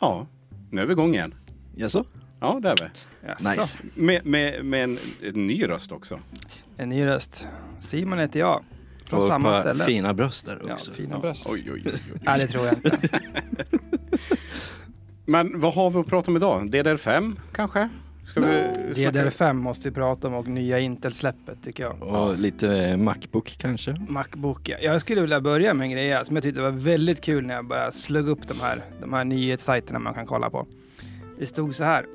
Ja, nu är vi igång igen. Jaså? Ja, det är vi. Jaså, Nice. Med, med, med en, en ny röst också. En ny röst. Simon heter jag. Från Och samma ställe. fina bröst där ja, också. fina bröst. Oj, oj, oj. oj. Nej, det tror jag inte. Men vad har vi att prata om idag? DDR5 kanske? Ska vi snacka- DDR5 måste vi prata om och nya Intel-släppet tycker jag. Och lite Macbook kanske. Macbook, ja. Jag skulle vilja börja med en grej som jag tyckte var väldigt kul när jag började slugga upp de här, de här nyhetssajterna man kan kolla på. Det stod så här.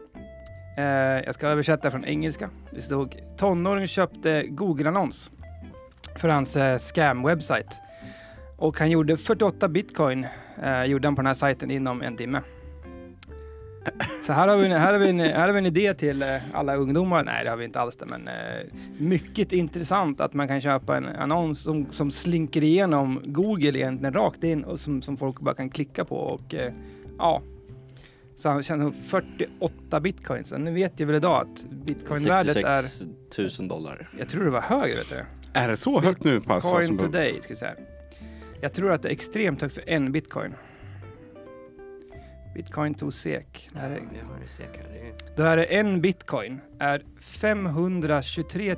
Eh, jag ska översätta från engelska. Det stod tonåring köpte Google-annons för hans eh, scam-webbsite. Och han gjorde 48 bitcoin, eh, gjorde han på den här sajten inom en timme. Så här har vi, en- här har vi, en, här har vi en idé till eh, alla ungdomar. Nej, det har vi inte alls det, men eh, mycket intressant att man kan köpa en annons som, som slinker igenom Google egentligen rakt in och som, som folk bara kan klicka på och eh, ja. Så han som 48 bitcoins. Nu vet jag väl idag att bitcoinvärdet är, 66 000 dollar. jag tror det var högre vet du. Är det så högt nu på alltså, today, ska vi säga. Jag tror att det är extremt högt för en bitcoin. Bitcoin to SEK. Det här är, det. Det är- det en bitcoin är 523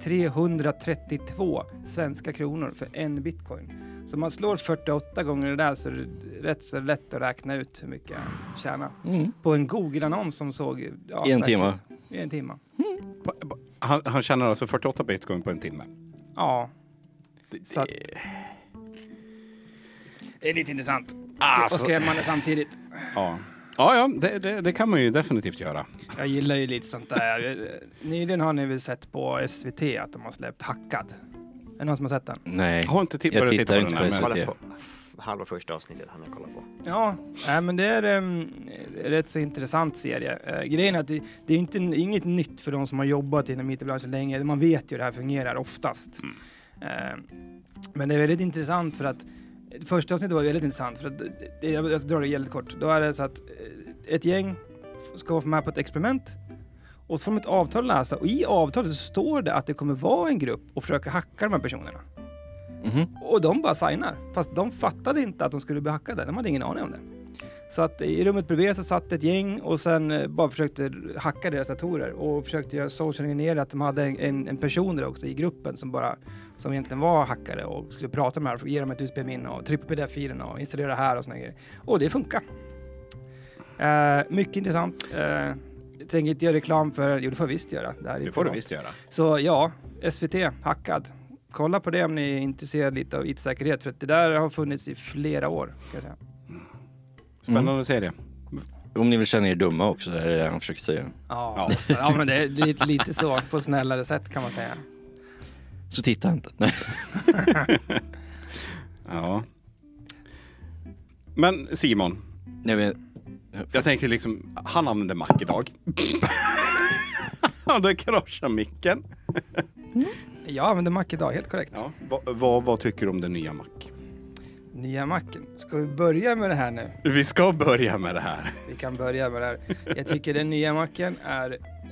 332 svenska kronor för en bitcoin. Så man slår 48 gånger det där så är det rätt så lätt att räkna ut hur mycket han tjänar. Mm. På en Google-annons som såg... Ja, I en timme. I en timme. Han, han tjänar alltså 48 bitcoin på en timme. Ja, Det, Så att- det är lite intressant. Alltså- Och skrämmande samtidigt. ja, ja, ja det, det, det kan man ju definitivt göra. Jag gillar ju lite sånt där. Nyligen har ni väl sett på SVT att de har släppt Hackad? Är det någon som har sett den? Nej. Jag har inte Jag titta tittar på inte den på här, SVT. Kolla på halva första avsnittet han jag kollar på. Ja, nej, men det är en rätt så intressant serie. Eh, grejen är att det, det är inte, inget nytt för de som har jobbat inom IT-branschen länge. Man vet ju hur det här fungerar oftast. Eh, men det är väldigt intressant för att första avsnittet var väldigt intressant för att det, jag jag drar det väldigt kort. Då är det så att eh, ett gäng ska vara med på ett experiment och så får de ett avtal att läsa och i avtalet så står det att det kommer vara en grupp och försöka hacka de här personerna. Mhm. Och de bara signar. Fast de fattade inte att de skulle bli hackade. De hade ingen aning om det. Så att i rummet bredvid så satt ett gäng och sen eh, bara försökte hacka deras datorer och försökte göra social engineer att de hade en, en, en person där också i gruppen som bara som egentligen var hackare och skulle prata med dem, ge dem ett USB-minne och trycka på pdf-filen och installera här och såna grejer. Och det funkar. Eh, mycket intressant. Uh, jag tänker inte göra reklam för, jo det får jag visst göra. Det, här är Det får du visst göra. Så ja, SVT, hackad. Kolla på det om ni är intresserade lite av IT-säkerhet för att det där har funnits i flera år. Kan jag säga. Spännande serie. Om ni vill känna er dumma också, är det det han försöker säga. Ja, ja. men det är, det är lite så på snällare sätt kan man säga. Så titta inte. Nej. Ja. Men Simon, Nej, men, jag tänker liksom, han använder Mac idag. Han hade kraschat micken. Jag använder Mac idag, helt korrekt. Ja. Vad, vad, vad tycker du om den nya Mac? Nya Macen. Ska vi börja med det här nu? Vi ska börja med det här. Vi kan börja med det här. Jag tycker den nya Macen är,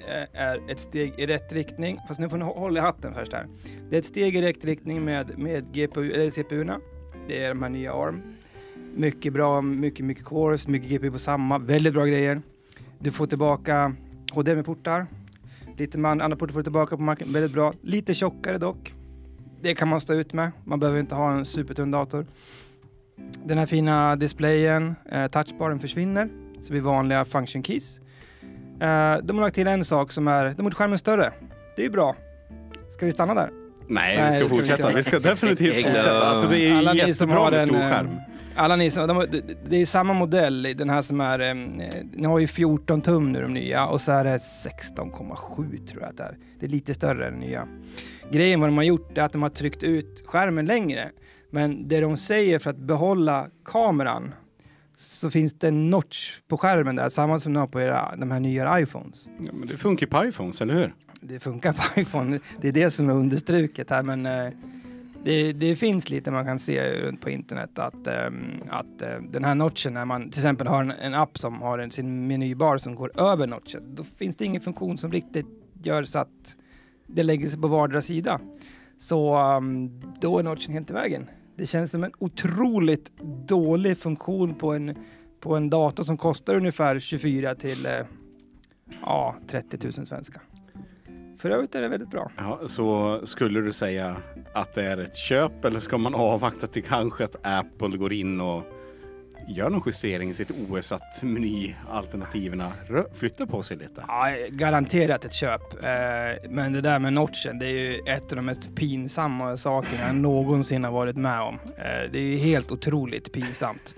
eh, är ett steg i rätt riktning. Fast nu får ni hå- hålla i hatten först här. Det är ett steg i rätt riktning med, med GPU, eller CPU-erna. Det är de här nya ARM. Mycket bra, mycket, mycket cores, mycket GPU på samma. Väldigt bra grejer. Du får tillbaka HDMI-portar. Lite man, andra portar får du tillbaka på Macen. Väldigt bra. Lite tjockare dock. Det kan man stå ut med. Man behöver inte ha en supertunn dator. Den här fina displayen, eh, touchbaren försvinner. Så blir vanliga function keys. Eh, de har lagt till en sak som är, de har gjort skärmen större. Det är ju bra. Ska vi stanna där? Nej, Nej, vi ska ska vi fortsätta. köra. Vi ska definitivt fortsätta. Alltså det är Alla jättebra med en, stor eh, skärm. Alla ni som, de, det, är ju samma modell, den här som är, eh, ni har ju 14 tum nu de nya och så är det 16,7 tror jag att det är. Det är lite större än nya. Grejen vad de har gjort är att de har tryckt ut skärmen längre. Men det de säger för att behålla kameran så finns det en notch på skärmen där, samma som ni har på era, de här nya iPhones. Ja, men det funkar på iPhones, eller hur? Det funkar på iPhone, det är det som är understruket här men eh, det, det finns lite man kan se runt på internet att, ehm, att eh, den här notchen när man till exempel har en, en app som har en, sin menybar som går över notchen, då finns det ingen funktion som riktigt gör så att det lägger sig på vardera sida. Så ehm, då är notchen helt i vägen. Det känns som en otroligt dålig funktion på en på en dator som kostar ungefär 24 till eh, ja, 30 000 svenska. För övrigt är det väldigt bra. Ja, så skulle du säga att det är ett köp eller ska man avvakta till kanske att Apple går in och gör någon justering i sitt OS så att menyalternativen flyttar på sig lite? Ja, garanterat ett köp. Eh, men det där med notchen, det är ju ett av de mest pinsamma sakerna jag någonsin har varit med om. Eh, det är ju helt otroligt pinsamt.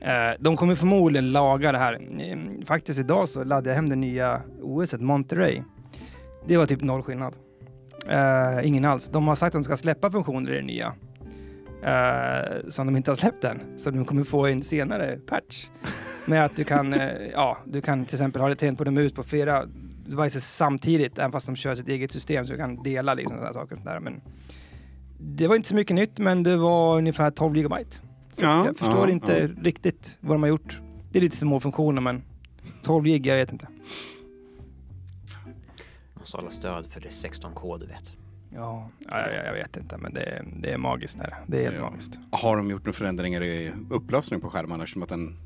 Eh, de kommer förmodligen laga det här. Mm, faktiskt idag så laddade jag hem det nya OSet, Monterey. Det var typ noll skillnad. Ingen alls. De har sagt att de ska släppa funktioner i det nya. Eh, som de inte har släppt än. Så de kommer få en senare patch. Med att du kan, eh, ja, du kan till exempel ha det tänt på dem ut på flera devices samtidigt, även fast de kör sitt eget system, så du kan dela liksom sådana saker. och sådär. Men det var inte så mycket nytt, men det var ungefär 12 gigabyte. Så Ja, jag förstår ja, inte ja. riktigt vad de har gjort. Det är lite små funktioner, men 12 gig, jag vet inte. Måste hålla stöd för det 16K du vet. Ja, jag, jag, jag vet inte, men det, det är magiskt. Där. Det är helt Ja. magiskt. Har de gjort några förändringar i upplösning på skärmarna som att den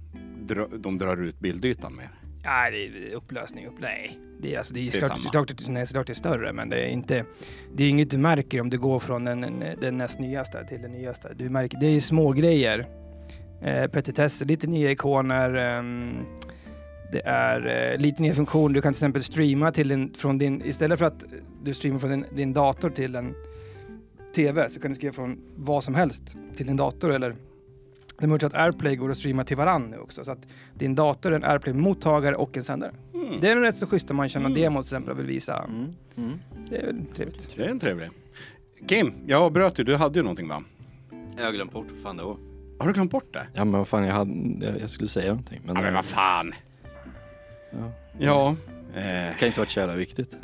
de drar ut bildytan mer? Nej, det är upplösning upp. Nej, det är, alltså, det är, Det är klart, samma. såklart, att- nej, såklart det är större, men det är inte. Det är inget du märker om du går från den, den, den näst nyaste till den nyaste. Du märker, det är små grejer. Eh, petitesser, lite nya ikoner. ehm, det är eh, lite nya funktioner. Du kan till exempel streama till en, från din, istället för att du streamar från din, din dator till en TV så kan du skriva från vad som helst till din dator eller det är möjligt att AirPlay går att streama till varann nu också. Så att din dator är en AirPlay-mottagare och en sändare. Mm. Det är nog rätt så schysst om man någon Mm. demo till exempel och vill visa. Mm. Mm. Det är väl trevligt. Det är en trevlig. Kim, jag avbröt ju. Du hade ju någonting va? Jag har glömt bort vad fan det var. Har du glömt bort det? Ja men vad fan jag hade, jag, jag skulle säga någonting. Men, Ja, men vad fan. Ja. Ja. Eh, Det kan inte varit så jävla viktigt.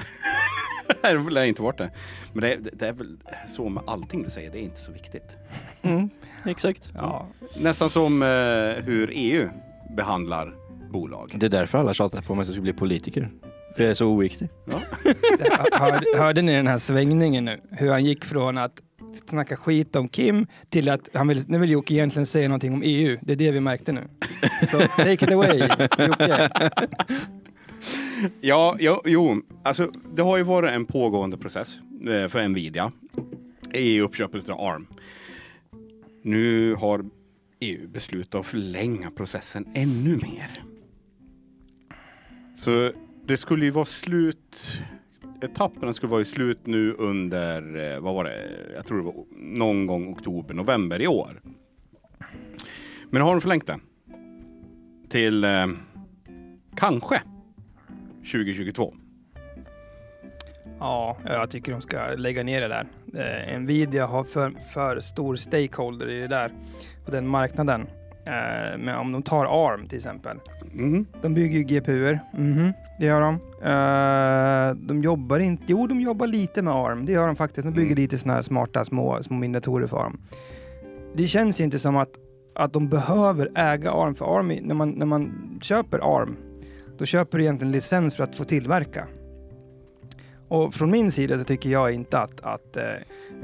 det lär inte varit det. Men det, det, det är väl så med allting du säger. Det är inte så viktigt. Mm. Exakt. Ja. Nästan som eh, hur EU behandlar bolag. Det är därför alla tjatar på mig att jag ska bli politiker. För jag är så oviktig. Hörde, hörde ni den här svängningen nu? Hur han gick från att snacka skit om Kim till att han vill, nu vill Jocke egentligen säga någonting om EU. Det är det vi märkte nu. Så take it away, Jocke. Ja, ja, jo, alltså det har ju varit en pågående process eh, för Nvidia i uppköpet av ARM. Nu har EU beslutat att förlänga processen ännu mer. Så det skulle ju vara slut, etapperna skulle vara i slut nu under, eh, vad var det, jag tror det var någon gång oktober, november i år. Men har de förlängt det till eh, kanske 2022. Ja, jag tycker de ska lägga ner det där. Eh, Nvidia har för, för stor stakeholder i det där, på den marknaden. Eh, men om de tar ARM till exempel. Mhm. De bygger ju GPUer. Mhm, det gör de. Eh, de jobbar inte... Jo, de jobbar lite med ARM. Det gör de faktiskt. De bygger Mm. lite såna här smarta små, små minidatorer för ARM. Det känns ju inte som att, att de behöver äga ARM. För ARM, är- när man, när man köper ARM, då köper du egentligen licens för att få tillverka. Och från min sida så tycker jag inte att, att eh,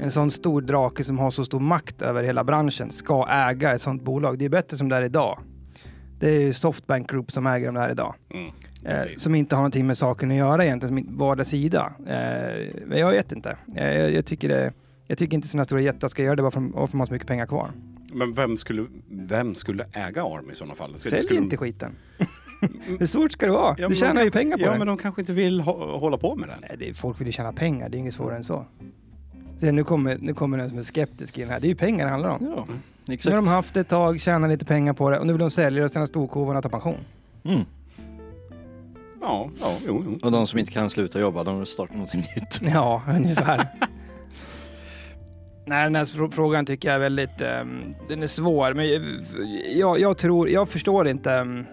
en sån stor drake som har så stor makt över hela branschen ska äga ett sånt bolag. Det är bättre som det är idag. Det är ju Softbank Group som äger de där idag. Mm. Eh, som inte har någonting med saken att göra egentligen, som vardera sida. Eh, men jag vet inte. Eh, jag, jag, tycker det, jag tycker inte sådana stora jättar ska göra det bara för att de har så mycket pengar kvar. Men vem skulle, vem skulle äga ARM i sådana fall? Sälj skulle inte skiten. Hur svårt ska det vara? Ja, du tjänar kan- ju pengar på Ja, det. men de kanske inte vill hå- hålla på med det. Nej, det är, folk vill ju tjäna pengar, det är inget svårare än så. Så nu kommer, nu kommer den som är skeptisk i den här. Det är ju pengar det handlar om. Ja, Nu har de haft det ett tag, tjänat lite pengar på det och nu vill de sälja och sina storkovan och ta pension. Mm. Ja, ja, jo, jo. Och de som inte kan sluta jobba, de startar någonting nytt. Ja, ungefär. Nej, den här frå- frågan tycker jag är väldigt, ehm, den är svår, men jag, jag tror, jag förstår inte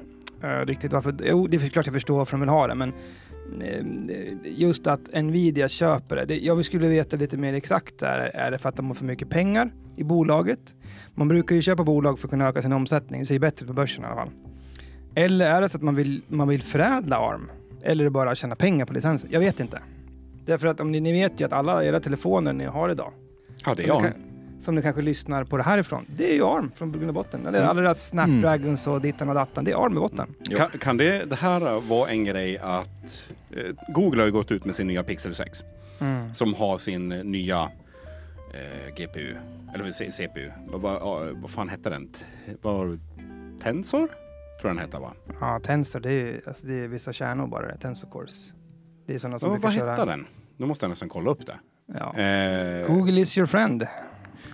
eh, riktigt varför, jo det är klart jag förstår varför de vill ha det, men ehm, just att Nvidia köper det, det, jag skulle veta lite mer exakt, är, är det för att de har för mycket pengar i bolaget? Man brukar ju köpa bolag för att kunna öka sin omsättning, det ser bättre ut på börsen i alla fall. Eller är det så att man vill, man vill förädla ARM? Eller är det bara tjäna pengar på licensen? Jag vet inte. Därför att om ni, ni vet ju att alla era telefoner ni har idag, Ja, det är som, ni ARM. kan, som ni kanske lyssnar på det härifrån, det är ju ARM från grund och botten. Det är alla deras Snapdragons och dittan och dattan, det är ARM i botten. Kan, kan det, det här vara en grej att eh, Google har ju gått ut med sin nya Pixel 6 Mm. som har sin eh, nya eh, GPU, eller CPU. Vad, ja, vad fan hette den? Var? Tensor? Tror jag den hette va? Ja, Tensor, det är, ju- alltså, det är vissa kärnor bara, det, Tensor Cores. Det är sådana som Vad, brukar vad köra. hette den? Nu måste jag nästan kolla upp det. Ja. Eh, Google is your friend.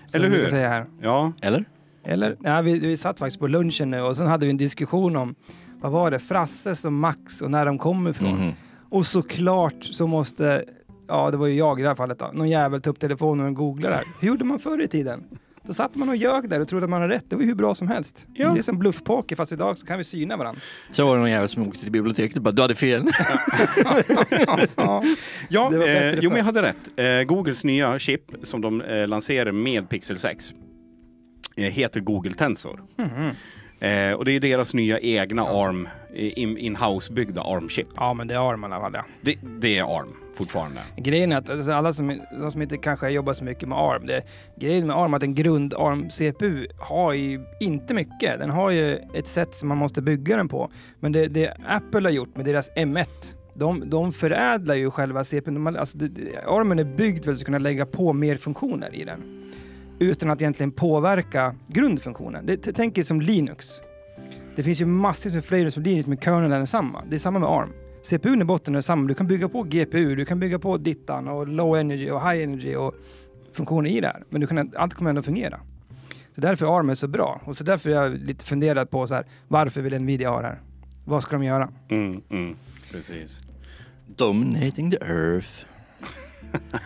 Som Eller hur? Säga här. Ja, Eller? Eller? Ja, vi, vi satt faktiskt på lunchen nu och sen hade vi en diskussion om vad var det, Frasses och Max och när de kommer ifrån. Mhm. Och såklart så måste, ja det var ju jag i det här fallet då, någon jävel ta upp telefonen och googla det här. Hur gjorde man förr i tiden? Då satt man och ljög där och trodde att man hade rätt. Det var ju hur bra som helst. Ja. Det är som bluffpoker fast idag så kan vi syna varandra. Så var det någon jävel som åkte till biblioteket och bara du hade fel. ja. ja eh, jo men jag hade rätt. Eh, Googles nya chip som de eh, lanserar med Pixel 6 eh, heter Google Tensor. Mhm. Eh, och det är deras nya egna ARM, eh, in- in-house byggda ARM-chip. ja men det är ARM i alla fall ja. Det, det är ARM fortfarande. Grejen är att alltså, alla som, de som inte kanske jobbar så mycket med ARM, det, grejen med ARM är att en grund ARM-CPU har ju inte mycket. Den har ju ett sätt som man måste bygga den på. Men det, det Apple har gjort med deras M1, de, de förädlar ju själva CPUn. Alltså, ARMen är byggd för att kunna lägga på mer funktioner i den. Utan att egentligen påverka grundfunktionen. Det, tänk er som Linux. Det finns ju massor med flavors som Linux, men kernelen är densamma. Det är samma med ARM. CPUn i botten är samma. Du kan bygga på GPU, du kan bygga på dittan och low energy och high energy och funktioner i det här. Men du kan, allt kommer ändå fungera. Så därför ARM är så bra. Och så därför är jag lite funderat på så här, varför vill Nvidia ha det här? Vad ska de göra? Mm, mm, precis. Dominating the earth.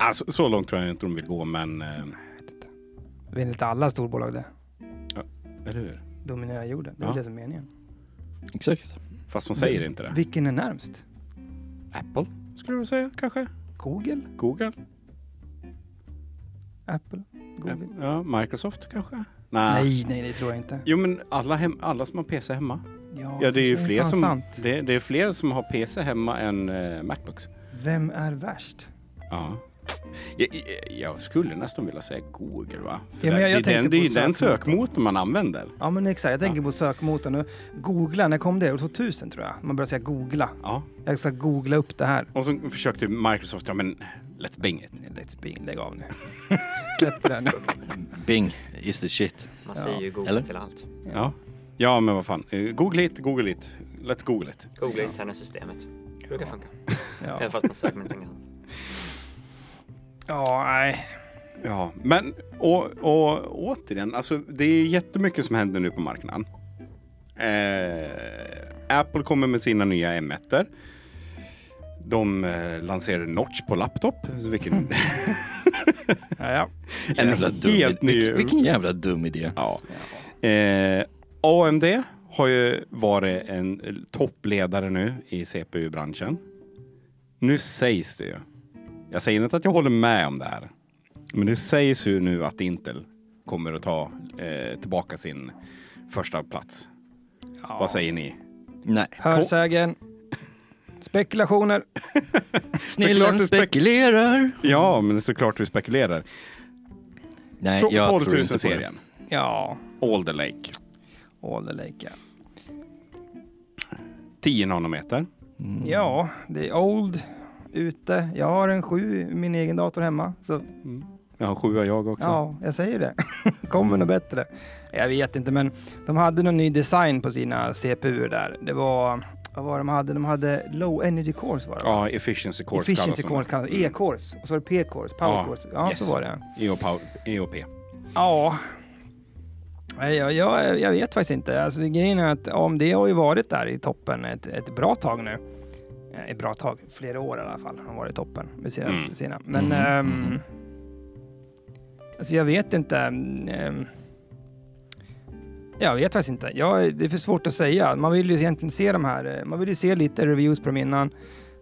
Alltså, så långt tror jag inte de vill gå, men... Eh, Vill inte alla storbolag det? eller hur? Dominera jorden. Det är Ja. det som är meningen. Exakt. Fast de säger inte det. Vilken är närmst? Apple, skulle du säga kanske? Google? Google? Apple? Google? Ja, Microsoft kanske? Nej. Nej, nej, det tror jag inte. Jo, men alla, hem, alla som har PC hemma. Ja, Ja, det är ju fler som, Sant. det, det är fler som har PC hemma än eh, Macbooks. Vem är värst? Ja. Jag, jag, skulle nästan vilja säga Google, va? För Ja, men jag- det, jag det, är den- det är ju den sökmotorn. sökmotorn man använder. Ja, men exakt. Jag tänker på sökmotorn. Och Googla, när kom det? År 2000 tror jag. Man började säga googla. Ja. Jag ska googla upp det här. Och så försökte Microsoft, ja men let's bing it. Let's be, lägg av nu. Släpp det där nu. Bing is the shit. Man Ja. säger ju Google Eller? till allt. Ja. Ja, men vad fan. Eh, Google it, Google it. Let's Google it. Googla interna systemet. Det brukar funka. Ja, Även fast man söker med någonting annat. Ja nej. Ja, men och, och återigen, alltså det är jättemycket som händer nu på marknaden. Eh, Apple kommer med sina nya m 1 De eh, lanserar Notch på laptop, vilken Ja, ja. en Jävla dum helt ny... Vilken, vilken jävla dum idé. Ja. Eh, AMD har ju varit en toppledare nu i CPU-branschen. Nu sägs det ju. Jag säger inte att jag håller med om det här. Men det sägs ju nu att Intel kommer att ta eh, tillbaka sin första plats. ja. Vad säger ni? Nej. Hörsägen. Spekulationer. Snillen spekulerar. Ja, men såklart vi spekulerar. Nej, Tro- jag 12 tror 000 inte på det. serien. Ja, Alder Lake. all the lake. Ja. 10 nanometer. Mm. ja, det är old ute. Jag har en sju i min egen dator hemma. Så Jag har sjua jag också. ja, jag säger det. Kommer något bättre. Jag vet inte, men de hade någon ny design på sina CPU där. Det var, vad var det de hade? De hade low energy cores var det? Ja, efficiency cores Efficiency cores kallas det. E-cores. Och så var det P-cores, power Ja, cores. Ja, yes. så var det. de. EOP. EOP. Ja. Nej, Jag, jag, jag vet faktiskt inte. Alltså, det grejen är att AMD har ju varit där i toppen ett, ett bra tag nu. Eh, Ett bra tag, flera år i alla fall, har varit i toppen med sina. Mm. sina. Men Mhm, ehm, mhm. alltså jag vet inte. ehm, jag vet faktiskt inte. Jag, det är för svårt att säga. Man vill ju egentligen se de här, eh, man vill ju se lite reviews på dem innan.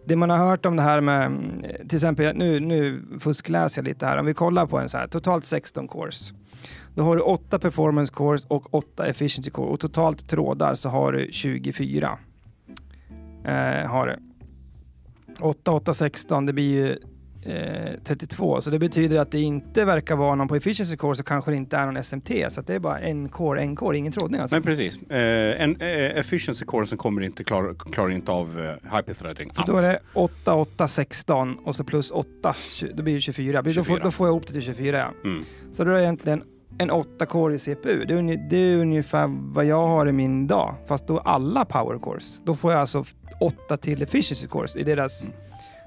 Det man har hört om det här med, mm, till exempel, nu, nu fuskläser jag lite här. Om vi kollar på en så här, totalt 16 cores. Då har du 8 performance cores och 8 efficiency core och totalt trådar så har du 24. Eh, har du. 8, 8, 16, det blir ju eh, 32. Så det betyder att det inte verkar vara någon på efficiency core så kanske det inte är någon SMT. Så det är bara en core, en core, ingen trådning alltså. Nej, precis. Eh, en eh, efficiency core som kommer inte klar, klarar inte av eh, hyperthreading alls. då är det 8, 8, 16 och så plus 8, tju- då blir det 24. Då, får, 24. då får jag ihop det till 24 ja. Mm. Så då är det egentligen en 8-core i CPU. Det är, det är ungefär vad jag har i min dag. Fast då alla power cores. Då får jag alltså 8 till efficiency cores i deras... Mm.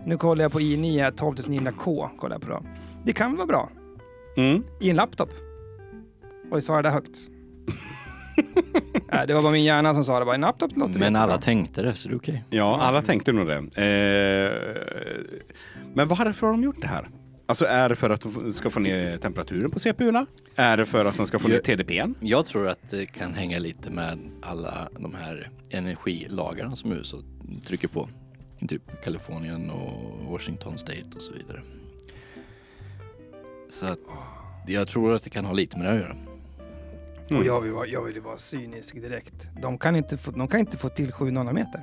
Nu kollar jag på i9 12900K. Kollar jag på då. Det kan vara bra Mm. i en laptop. Oj, sa jag det högt? Nej, det var bara min hjärna som sa det. Bara, en laptop låter Men alla jättebra. tänkte det, så det är okej. Ja, alla tänkte nog det. Eh, men varför har de gjort det här? Alltså är det för att de ska få ner temperaturen på CPUerna? Är det för att de ska få ner TDPn? Jag tror att det kan hänga lite med alla de här energilagarna som USA trycker på. Typ Kalifornien och Washington State och så vidare. Så att jag tror att det kan ha lite med det att göra. Mm. Och jag vill, vara, jag vill ju vara cynisk direkt. De kan inte få, de kan inte få till 7 nanometer.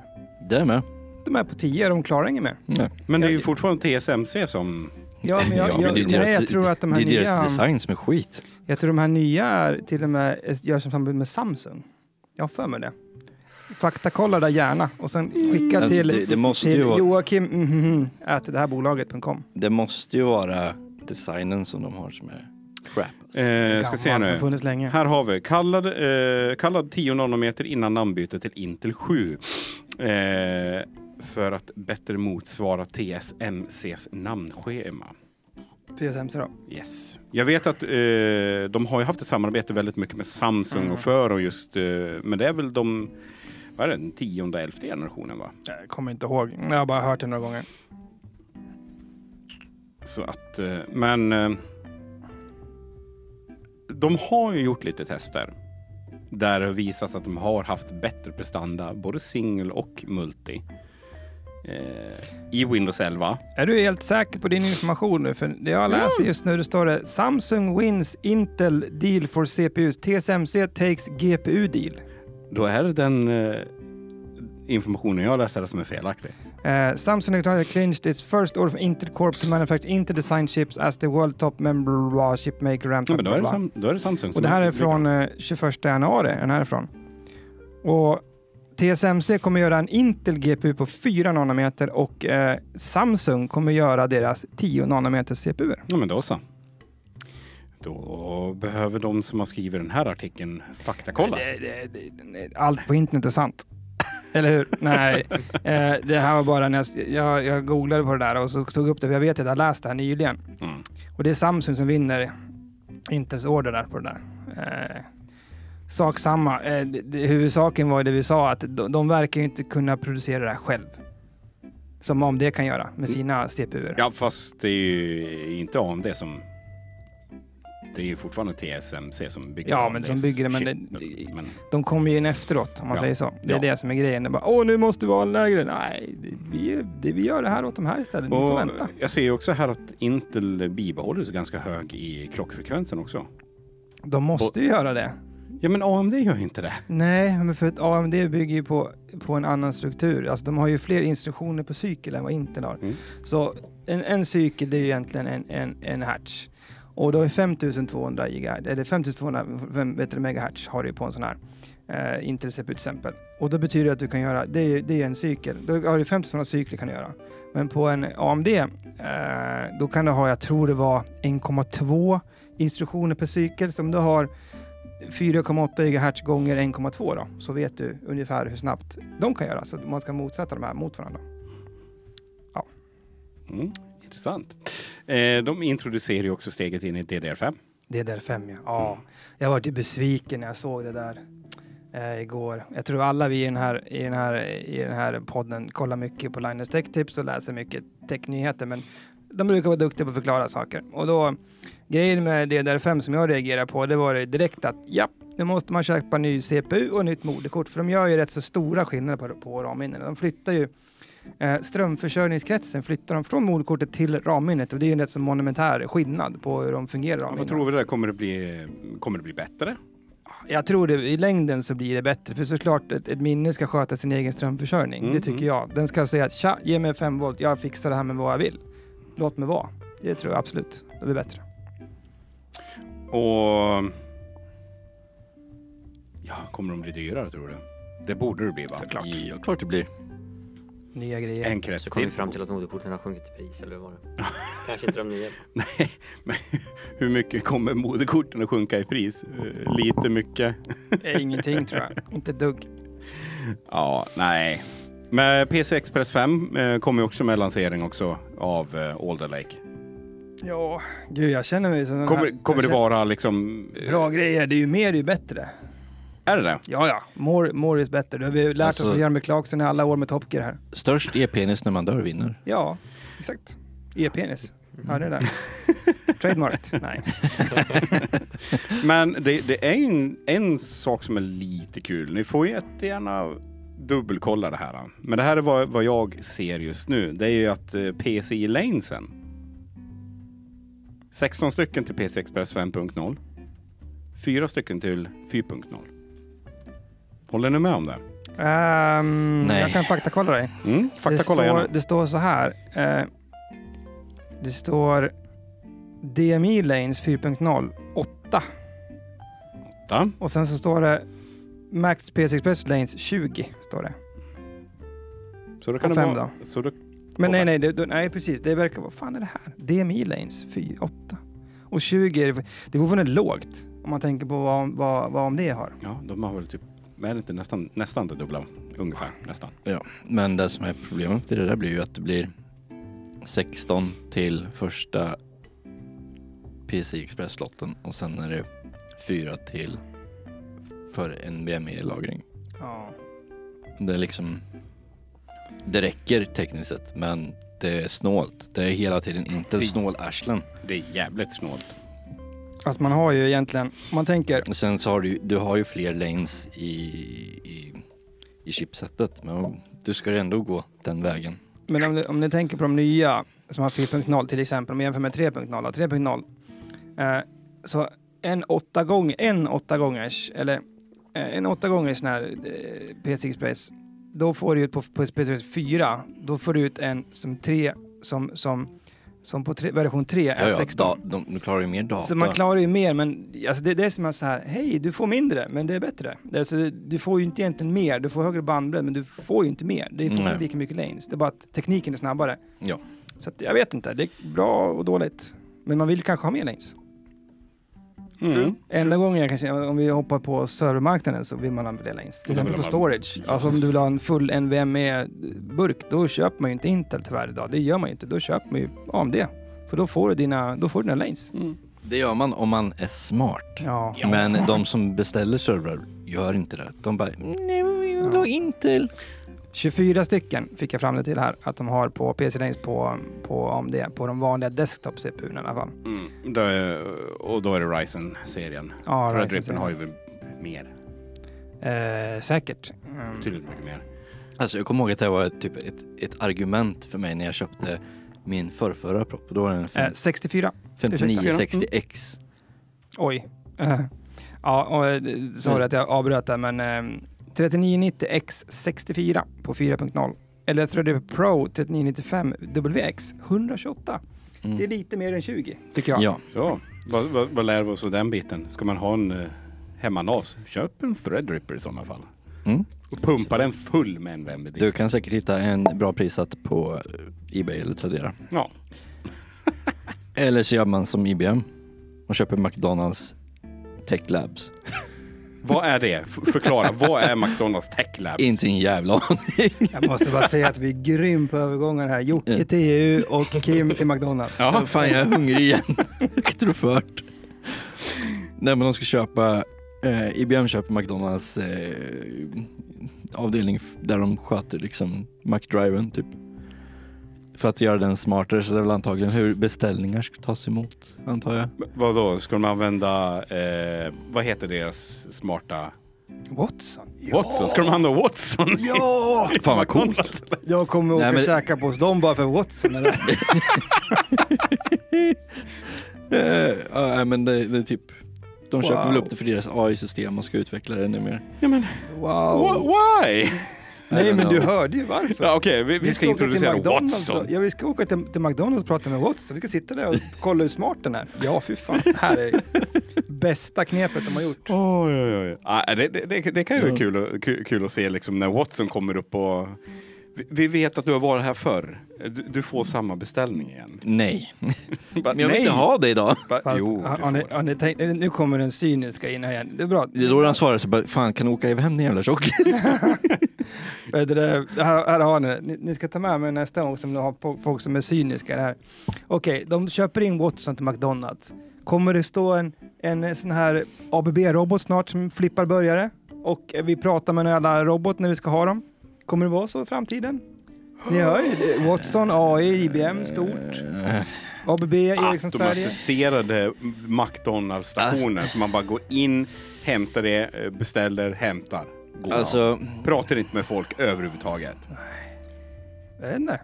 Det med. De är på 10, de klarar inget mer. Nej. Men det är ju fortfarande TSMC som... Ja, men jag, Ja, men jag, det är nej, deras- jag tror att de här det är deras nya... design som är skit. Jag tror de här nya är till och med görs som samarbete med Samsung. Jag har för mig det. Faktakolla där gärna och sen skicka Alltså, till, det, det, måste till ju vara, Joakim mm, at det här bolaget.com. det måste ju vara designen som de har som är crap. Eh, ska se nu. funnits länge. Här har vi kallad, eh, kallad 10 nanometer innan namnbytet till Intel 7. Eh, för att bättre motsvara TSMCs namnschema. TSMC då. Yes. Jag vet att eh, de har ju haft ett samarbete väldigt mycket med Samsung Mm. och för och just, eh, men det är väl de, vad är det, den tionde, elfte generationen va? Jag kommer inte ihåg. Jag har bara hört det några gånger. Så att, eh, men eh, de har ju gjort lite tester där det visas att de har haft bättre prestanda, både single och multi. Eh, I Windows 11. Är du helt säker på din information nu? För det jag läser just nu, det står det Samsung wins Intel deal for CPUs. TSMC takes GPU deal. Då är det den eh, informationen jag läser som är felaktig. Uh, Samsung Electronics clinched its first order from Intel Corp to manufacture Intel design chips as the world top member chip maker ramps Ja, up. då, är det då är Samsung Och det här är från eh, 21 januari. Den här är från. Och TSMC kommer göra en Intel GPU på 4 nanometer och eh, Samsung kommer göra deras 10 nanometer CPU. Ja, men då så. Då behöver de som har skrivit den här artikeln faktakollas. Det, det, det, allt på internet är sant. Eller hur? Nej, eh, det här var bara när jag, jag, jag googlade på det där och så tog upp det, för jag vet att jag har läst det här nyligen. Mm. Och det är Samsung som vinner Intels order där på det där. Eh, sak samma. Eh, det, det, huvudsaken var det vi sa, att de, de verkar ju inte kunna producera det här själv. Som om det kan göra med sina CPUer. Ja, fast det är ju inte AMD som... Det är ju fortfarande TSMC som bygger Ja, men som bygger det, men det- men De kommer ju in efteråt, om man Ja. säger så. Det är Ja. det som är grejen. Det bara, Åh, nu måste vi ha en lägre. Nej, det, vi, det, vi gör det här åt de här istället. Ni får och vänta. jag ser ju också här att Intel bibehåller sig ganska hög i klockfrekvensen också. De måste ju göra det. Ja, men AMD gör inte det. Nej, men för att AMD bygger ju på, på en annan struktur. Alltså de har ju fler instruktioner på cykel än vad Intel har. Mm. Så en, en cykel det är ju egentligen en, en, en hertz. Och då är 5200 gigahertz, eller 5200 vem vet du, megahertz har du på en sån här eh, Intel CPU till exempel. Och då betyder det att du kan göra, det är, det är en cykel. Då har du 5200 cykler kan du göra. Men på en AMD, eh, då kan du ha, jag tror det var 1,2 instruktioner per cykel. Så om du har 4,8 GHz gånger 1,2 då, så vet du ungefär hur snabbt de kan göra. Så man ska motsätta de här mot varandra. Mm. Intressant. Eh, de introducerar ju också steget in i DDR5. DDR5 ja. ja. Jag var ju besviken när jag såg det där eh, igår. Jag tror alla vi i den, här, i, den här, i den här podden kollar mycket på Linus Tech Tips och läser mycket technyheter men de brukar vara duktiga på att förklara saker. Och då, grejen med DDR5 som jag reagerar på det var det direkt att ja, nu måste man köpa ny CPU och nytt moderkort för de gör ju rätt så stora skillnader på, på ramminnen. De flyttar ju eh, strömförsörjningskretsen flyttar de från moderkortet till ramminnet och det är ju en rätt så monumentär skillnad på hur de fungerar. Vad ramminnena. tror vi där? Kommer det bli, kommer det bli bättre? Jag tror det, i längden så blir det bättre. För såklart, ett, ett minne ska sköta sin egen strömförsörjning. Mm, Det tycker mm. jag. Den ska säga att tja, ge mig 5 volt, jag fixar det här med vad jag vill. Låt mig vara. Det tror jag absolut. Det blir bättre. Och... Ja, kommer de bli dyrare tror du? Det borde det bli va? Såklart. Ja, klart det blir. Nya grejer. En krets Så kom vi till. fram till att moderkorten har sjunkit i pris, eller hur var det? Kanske inte de nya. Nej, men hur mycket kommer moderkorten att sjunka i pris? Eh, Lite, mycket? Ingenting tror jag. Inte dugg. Ja, nej. Men PC Express 5 eh, kommer ju också med lansering också av eh, Alder Lake. Ja, gud jag känner mig som den Kommer, här- kommer det jag känner- vara liksom... eh, Bra grejer. Det är ju mer, det är ju bättre. Är det det? Ja, ja. More, more is better. Det har vi lärt oss Alltså- av Jeremy Clarkson i alla år med Top Gear här. Störst e-penis när man dör vinner. Ja, exakt. E-penis. Hörde ni det? Trademark. Nej. Men det, det är en, en sak som är lite kul. Ni får ju jättegärna dubbelkolla det här. Men det här är vad, vad jag ser just nu. Det är ju att eh, PCI Lanesen 16 stycken till PC Express 5.0. 4 stycken till 4.0. Håller ni med om det? Ehm, Nej. jag kan faktakolla dig. Mm, fakta det, kolla står, det står så här. Eh, det står DMI Lanes 4.0 8. Åtta. Och sen så står det Max PS Express Lanes 20. Står det. Så då kan Och det fem vara... då? Så då, Men nej, nej, det, då- nej, precis. Det verkar, vad fan är det här? DMI Lanes 4, 8. Och 20, är det vore väldigt lågt. Om man tänker på vad, vad, vad om det har. ja, de har väl typ... Men är det inte nästan, nästan det dubbla? Ungefär, nästan. Ja, men det som är problemet i det där blir ju att det blir 16 till första PC Express-lotten och sen är det 4 till för NVMe-lagring. Ja. Det är liksom... Det räcker tekniskt sett, men det är snålt. Det är hela tiden inte Det- snålarslen. Det är jävligt snålt. Fast man har ju egentligen, man tänker, Sen så har du, du har ju fler lanes i, i, i chipsetet, men du ska ju ändå gå den vägen. men om, du, om ni tänker på de nya som har 4.0 till exempel, om vi jämför med 3.0 och 3.0. Eh, så en åtta gånger, en åtta gångers, eller en åtta gångers sån här eh, PC Express, då får du ut på, på PC Express 4, då får du ut en som tre, som, som, som på tre, version 3 är Ja, ja, 16. da, de, de klarar ju mer data. Så man klarar ju mer, men alltså det, det är som att så här, hej, du får mindre, men det är bättre. Det alltså, du får ju inte egentligen mer, du får högre bandbredd, men du får ju inte mer. Det är fortfarande lika mycket lanes. Det är bara att tekniken är snabbare. Ja. Så att, jag vet inte, det är bra och dåligt. Men man vill kanske ha mer lanes. Mm. Enda gången jag kan säga, om vi hoppar på servermarknaden så vill man fler lanes. Till exempel på storage. Alltså om du vill ha en full NVMe-burk, då köper man ju inte Intel tyvärr idag. Det gör man ju inte. Då köper man ju AMD. För då får du dina, då får du dina lanes. Mm. Det gör man om man är smart. Ja. Men de som beställer servrar gör inte det. De bara, nej, jag vill ha Intel. 24 stycken fick jag fram det till här att de har på PC Lanes på, på AMD, på de vanliga desktop CPU i alla fall. Mm. Då är, och då är det Ryzen-serien. Ja, För att Ryzen Drippen har ju mer. Eh, säkert. Mm. Betydligt mycket mer. Alltså jag kommer ihåg att det var ett, typ ett, ett argument för mig när jag köpte min förrförra propp. Då var den Eh, fem- 64. 5960X. Oj. Eh, ja, och, eh, sorry att jag avbröt där, men eh, 3990X64 på 4.0. Eller Threadripper Pro 3995WX 128. Det är Mm. lite mer än 20, tycker jag. Ja, Så, vad, vad, vad lär vi oss av den biten? Ska man ha en uh, hemmanas, köp en Threadripper i sådana fall. mm. Och pumpa den full med en vmd du kan säkert hitta en bra prissatt på eh, Ebay eller Tradera. Ja. Eller så gör man som IBM och köper McDonalds Tech Labs. Vad är det? Förklara, vad är McDonalds Tech Labs? Inte en jävla aning. Jag måste bara säga att vi är grym på övergångar här. Jocke till EU och Kim till McDonalds. Ja, Fan jag är hungrig igen. Fört. Nej men de ska köpa, eh, IBM köper McDonalds eh, avdelning där de sköter liksom McDriven typ. För att göra den smartare så det är väl antagligen hur beställningar ska tas emot antar jag. vad då? Ska de använda, eh, vad heter deras smarta Watson. Watson? Ska de använda Watson? Ja! Fan vad coolt. Jag kommer åka Nej, och men- käka på hos dem bara för Watson. Eller? Ja nej, men det, det är typ, de köper väl upp det för deras AI-system och ska utveckla det ännu mer. Ja, men, Wow. wh- why? Nej, men du hörde ju varför. Ja, Okej, vi, vi ska åka till introducera McDonald's Watson. och- Ja, vi ska åka till, till McDonalds och prata med Watson. Vi ska sitta där och kolla hur smart den är. Ja, fy fan. Här är bästa knepet de har gjort. Oj, oj, oj. Ah, det, det, det, det kan ju vara Ja. kul, att- kul, kul att se liksom när Watson kommer upp och... Vi, vi vet att du har varit här förr. Du, du får samma beställning igen. Nej. Bara, Men jag vill inte ha det idag. Bara, Fast, jo, har, har, ni, har ni tänkt, nu kommer den cyniska in här igen. Det är bra. Det är då han svarar så bara, fan kan du åka hem din jävla tjockis? Det, här, här har ni det. Ni, ni ska ta med mig nästa gång som ni har folk som är cyniska. här. Okej, de köper in Watson till McDonalds. Kommer det stå en, en sån här ABB-robot snart som flippar burgare? Och vi pratar med en jävla robot när vi ska ha dem. Kommer det vara så i framtiden? Ni hör ju, det. Watson, AI, IBM, stort. ABB, Ericsson Sverige. Automatiserade McDonalds-stationer som man bara går in, hämtar det, eh, beställer, hämtar. Av. Alltså, Pratar inte med folk överhuvudtaget. Jag vet inte.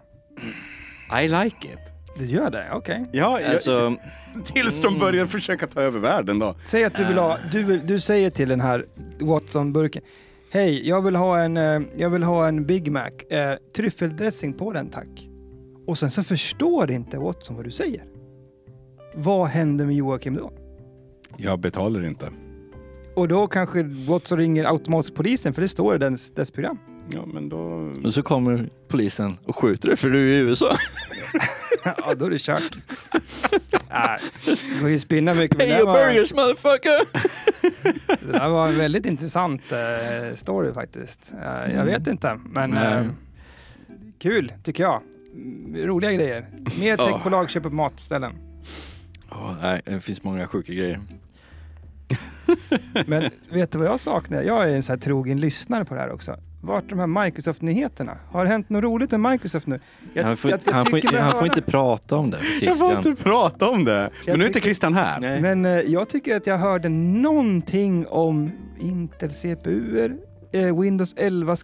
I like it. Det gör det? Okej. Ja, jag, alltså tills de börjar försöka ta över världen då. Säg att du vill ha, du, vill, du säger till den här Watson-burken. Hej, jag vill ha en, eh, jag vill ha en Big Mac. Eh, tryffeldressing på den tack. Och sen så förstår inte Watson vad du säger. Vad händer med Joakim då? Jag betalar inte. Och då kanske Watson ringer automatiskt polisen för det står i dess, dess program. Ja, men då... och så kommer polisen och skjuter dig för du är i USA. ja, då är det kört. Nej, det går ju spinna mycket. men Hey your var, burgers motherfucker! det där var en väldigt intressant eh, story faktiskt. Jag Mm. vet inte, men eh, kul tycker jag. Roliga grejer. Mer Ja. techbolag köper på matställen. Åh, nej, det finns många sjuka grejer. Men vet du vad jag saknar? Jag är en sån här trogen lyssnare på det här också. Vart är de här Microsoft-nyheterna? Har det hänt något roligt med Microsoft nu? Jag, han får, jag- jag han, får, han får inte prata om det, Jag får Christian. inte prata om det. Men nu är inte Christian här. Nej. Men eh, jag tycker att jag hörde någonting om Intel CPU, eh, Windows 11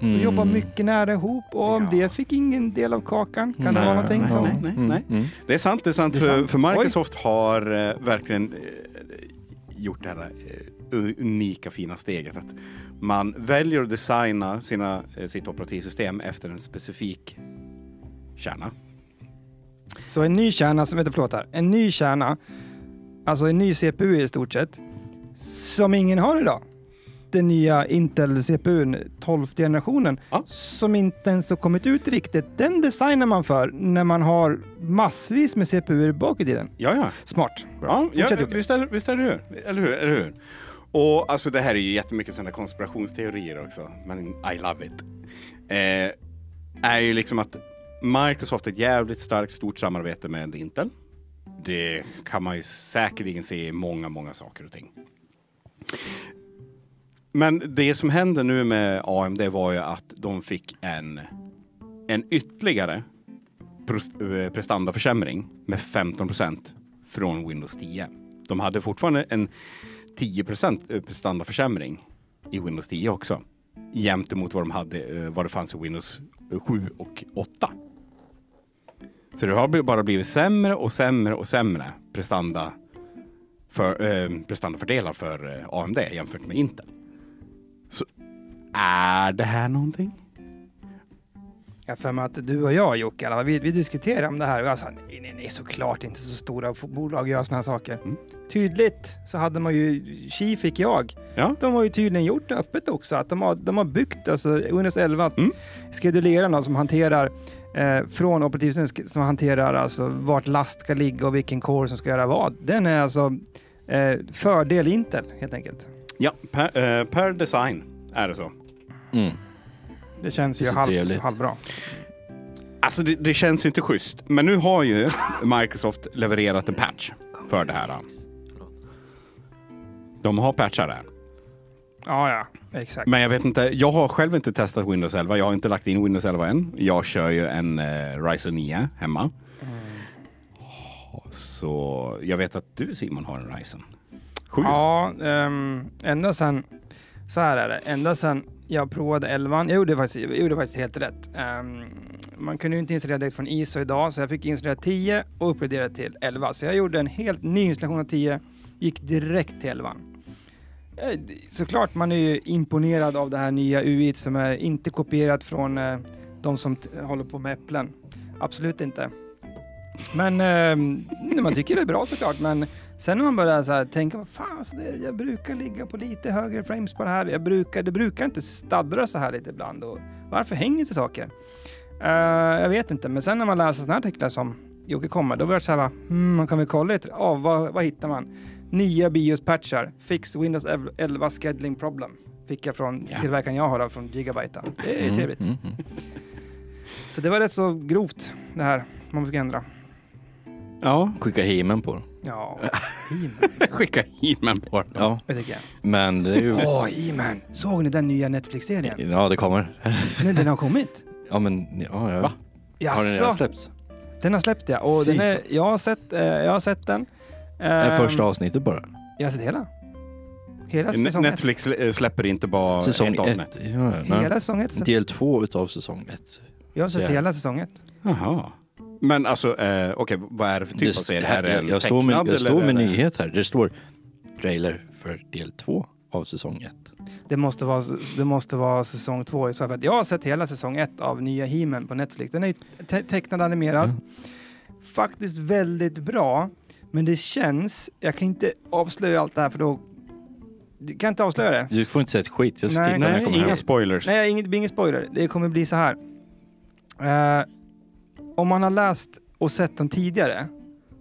skedulerare. De Mm. jobbar mycket nära ihop och om Ja. det fick ingen del av kakan. Kan det Nej, vara någonting nej, som... nej, nej, nej. Mm. Det är sant, det är sant. Det är för, sant. för Microsoft har eh, verkligen eh, gjort det här eh, unika fina steget att man väljer att designa sina, eh, sitt operativsystem efter en specifik kärna. Så en ny kärna, som vänta förlåt här, en ny kärna, alltså en ny CPU i stort sett, som ingen har idag. Den nya Intel CPUn, 12 generationen, Ja. som inte ens har kommit ut riktigt. Den designar man för när man har massvis med CPUer bak i tiden. Ja, ja. Smart. Bra. ja, ja Fortsätt, visst, är, visst är det hur? Eller hur? Eller hur? Och alltså det här är ju jättemycket sådana konspirationsteorier också, men I love it. Eh, är ju liksom att Microsoft har ett jävligt starkt stort samarbete med Intel. Det kan man ju säkerligen se i många, många saker och ting. Men det som hände nu med AMD var ju att de fick en, en ytterligare eh, prestandaförsämring med 15% från Windows 10. De hade fortfarande en 10% eh, prestandaförsämring i Windows 10 också. Jämte mot vad de hade, eh, vad det fanns i Windows 7 och 8. Så det har bara blivit sämre och sämre och sämre prestanda för, eh, prestandafördelar för AMD jämfört med Intel. Så är det här någonting? Jag för mig att du och jag Jocke, alla vi, vi diskuterade om det här och jag sa nej, nej, nej, såklart inte så stora bolag gör sådana här saker. Mm. Tydligt så hade man ju, Chi fick jag, Ja. de har ju tydligen gjort det öppet också, att de har, de har byggt alltså Windows 11, Mm. skedulerarna som hanterar eh, från operativsystemet som hanterar alltså vart last ska ligga och vilken core som ska göra vad. Den är alltså eh, fördel Intel helt enkelt. Ja, per, eh, per design är det så. Mm. Det känns ju så halv, trevligt. halvbra. Alltså det, det känns inte schysst. Men nu har ju Microsoft levererat en patch för det här. De har patchar där. Ja, ja, exakt. Men jag vet inte, jag har själv inte testat Windows 11. Jag har inte lagt in Windows 11 än. Jag kör ju en eh, Ryzen 9 hemma. Så jag vet att du Simon har en Ryzen Sju? Ja, um, ända sen, så här är det, ända sen jag provade 11, jag gjorde faktiskt, jag gjorde faktiskt helt rätt. Um, man kunde ju inte installera direkt från ISO idag, så jag fick installera 10 och uppgradera till 11. Så jag gjorde en helt ny installation av 10, gick direkt till 11. Eh, såklart man är ju imponerad av det här nya UI som är inte kopierat från uh, de som håller på med äpplen. Absolut inte. Men uh, man tycker det är bra såklart. Men sen när man börjar så här, tänka, vad fan, alltså det, jag brukar ligga på lite högre frames på det här. Jag brukar, det brukar inte staddra så här lite ibland. Och varför hänger sig saker? Eh, jag vet inte, men sen när man läser sådana artiklar som Jocke kommer, då börjar det så här, hmm, man kan väl kolla lite. Ja, vad, vad hittar man? Nya BIOS-patchar. Fix Windows 11 scheduling problem. Fick jag från Ja. tillverkaren jag har från Gigabyte. Det är Mm, trevligt. mm, mm. Så det var rätt så grovt det här man fick ändra. Ja, Skicka himen på den. Ja, He-Man. skicka He-Man på den. Ja, Det tycker jag. men det är ju... Åh, He-Man! Såg ni den nya Netflix-serien? Ja, det kommer. Nej, den har kommit. Ja, men ja, ja. Va? Har den redan Jaså? släppts? Den har släppt ja. Och den är, jag, har sett, eh, jag har sett den. Är det Ehm, första avsnittet bara? Jag har sett hela. Hela säsong ett. Netflix eh, släpper inte bara Säsong ett avsnitt. ett. Ja, nej. Hela säsong ett. Del två utav säsong ett. Jag har sett Ja. hela säsong ett. Jaha. Men alltså, eh, okej, vad är det för typ Det av serie? Är det jag, jag står med, jag står med nyhet här. Det står trailer för del två av säsong ett. Det måste vara, det måste vara säsong två i så fall. Jag har sett hela säsong ett av nya he på Netflix. Den är te- tecknad animerad. Mm. Faktiskt väldigt bra. Men det känns, jag kan inte avslöja allt det här för då... Du kan inte avslöja det. Du får inte säga ett skit. Jag Nej. Nej, inga hem. spoilers. Nej, inget, ingen spoiler. Det kommer bli så här. Eh, om man har läst och sett dem tidigare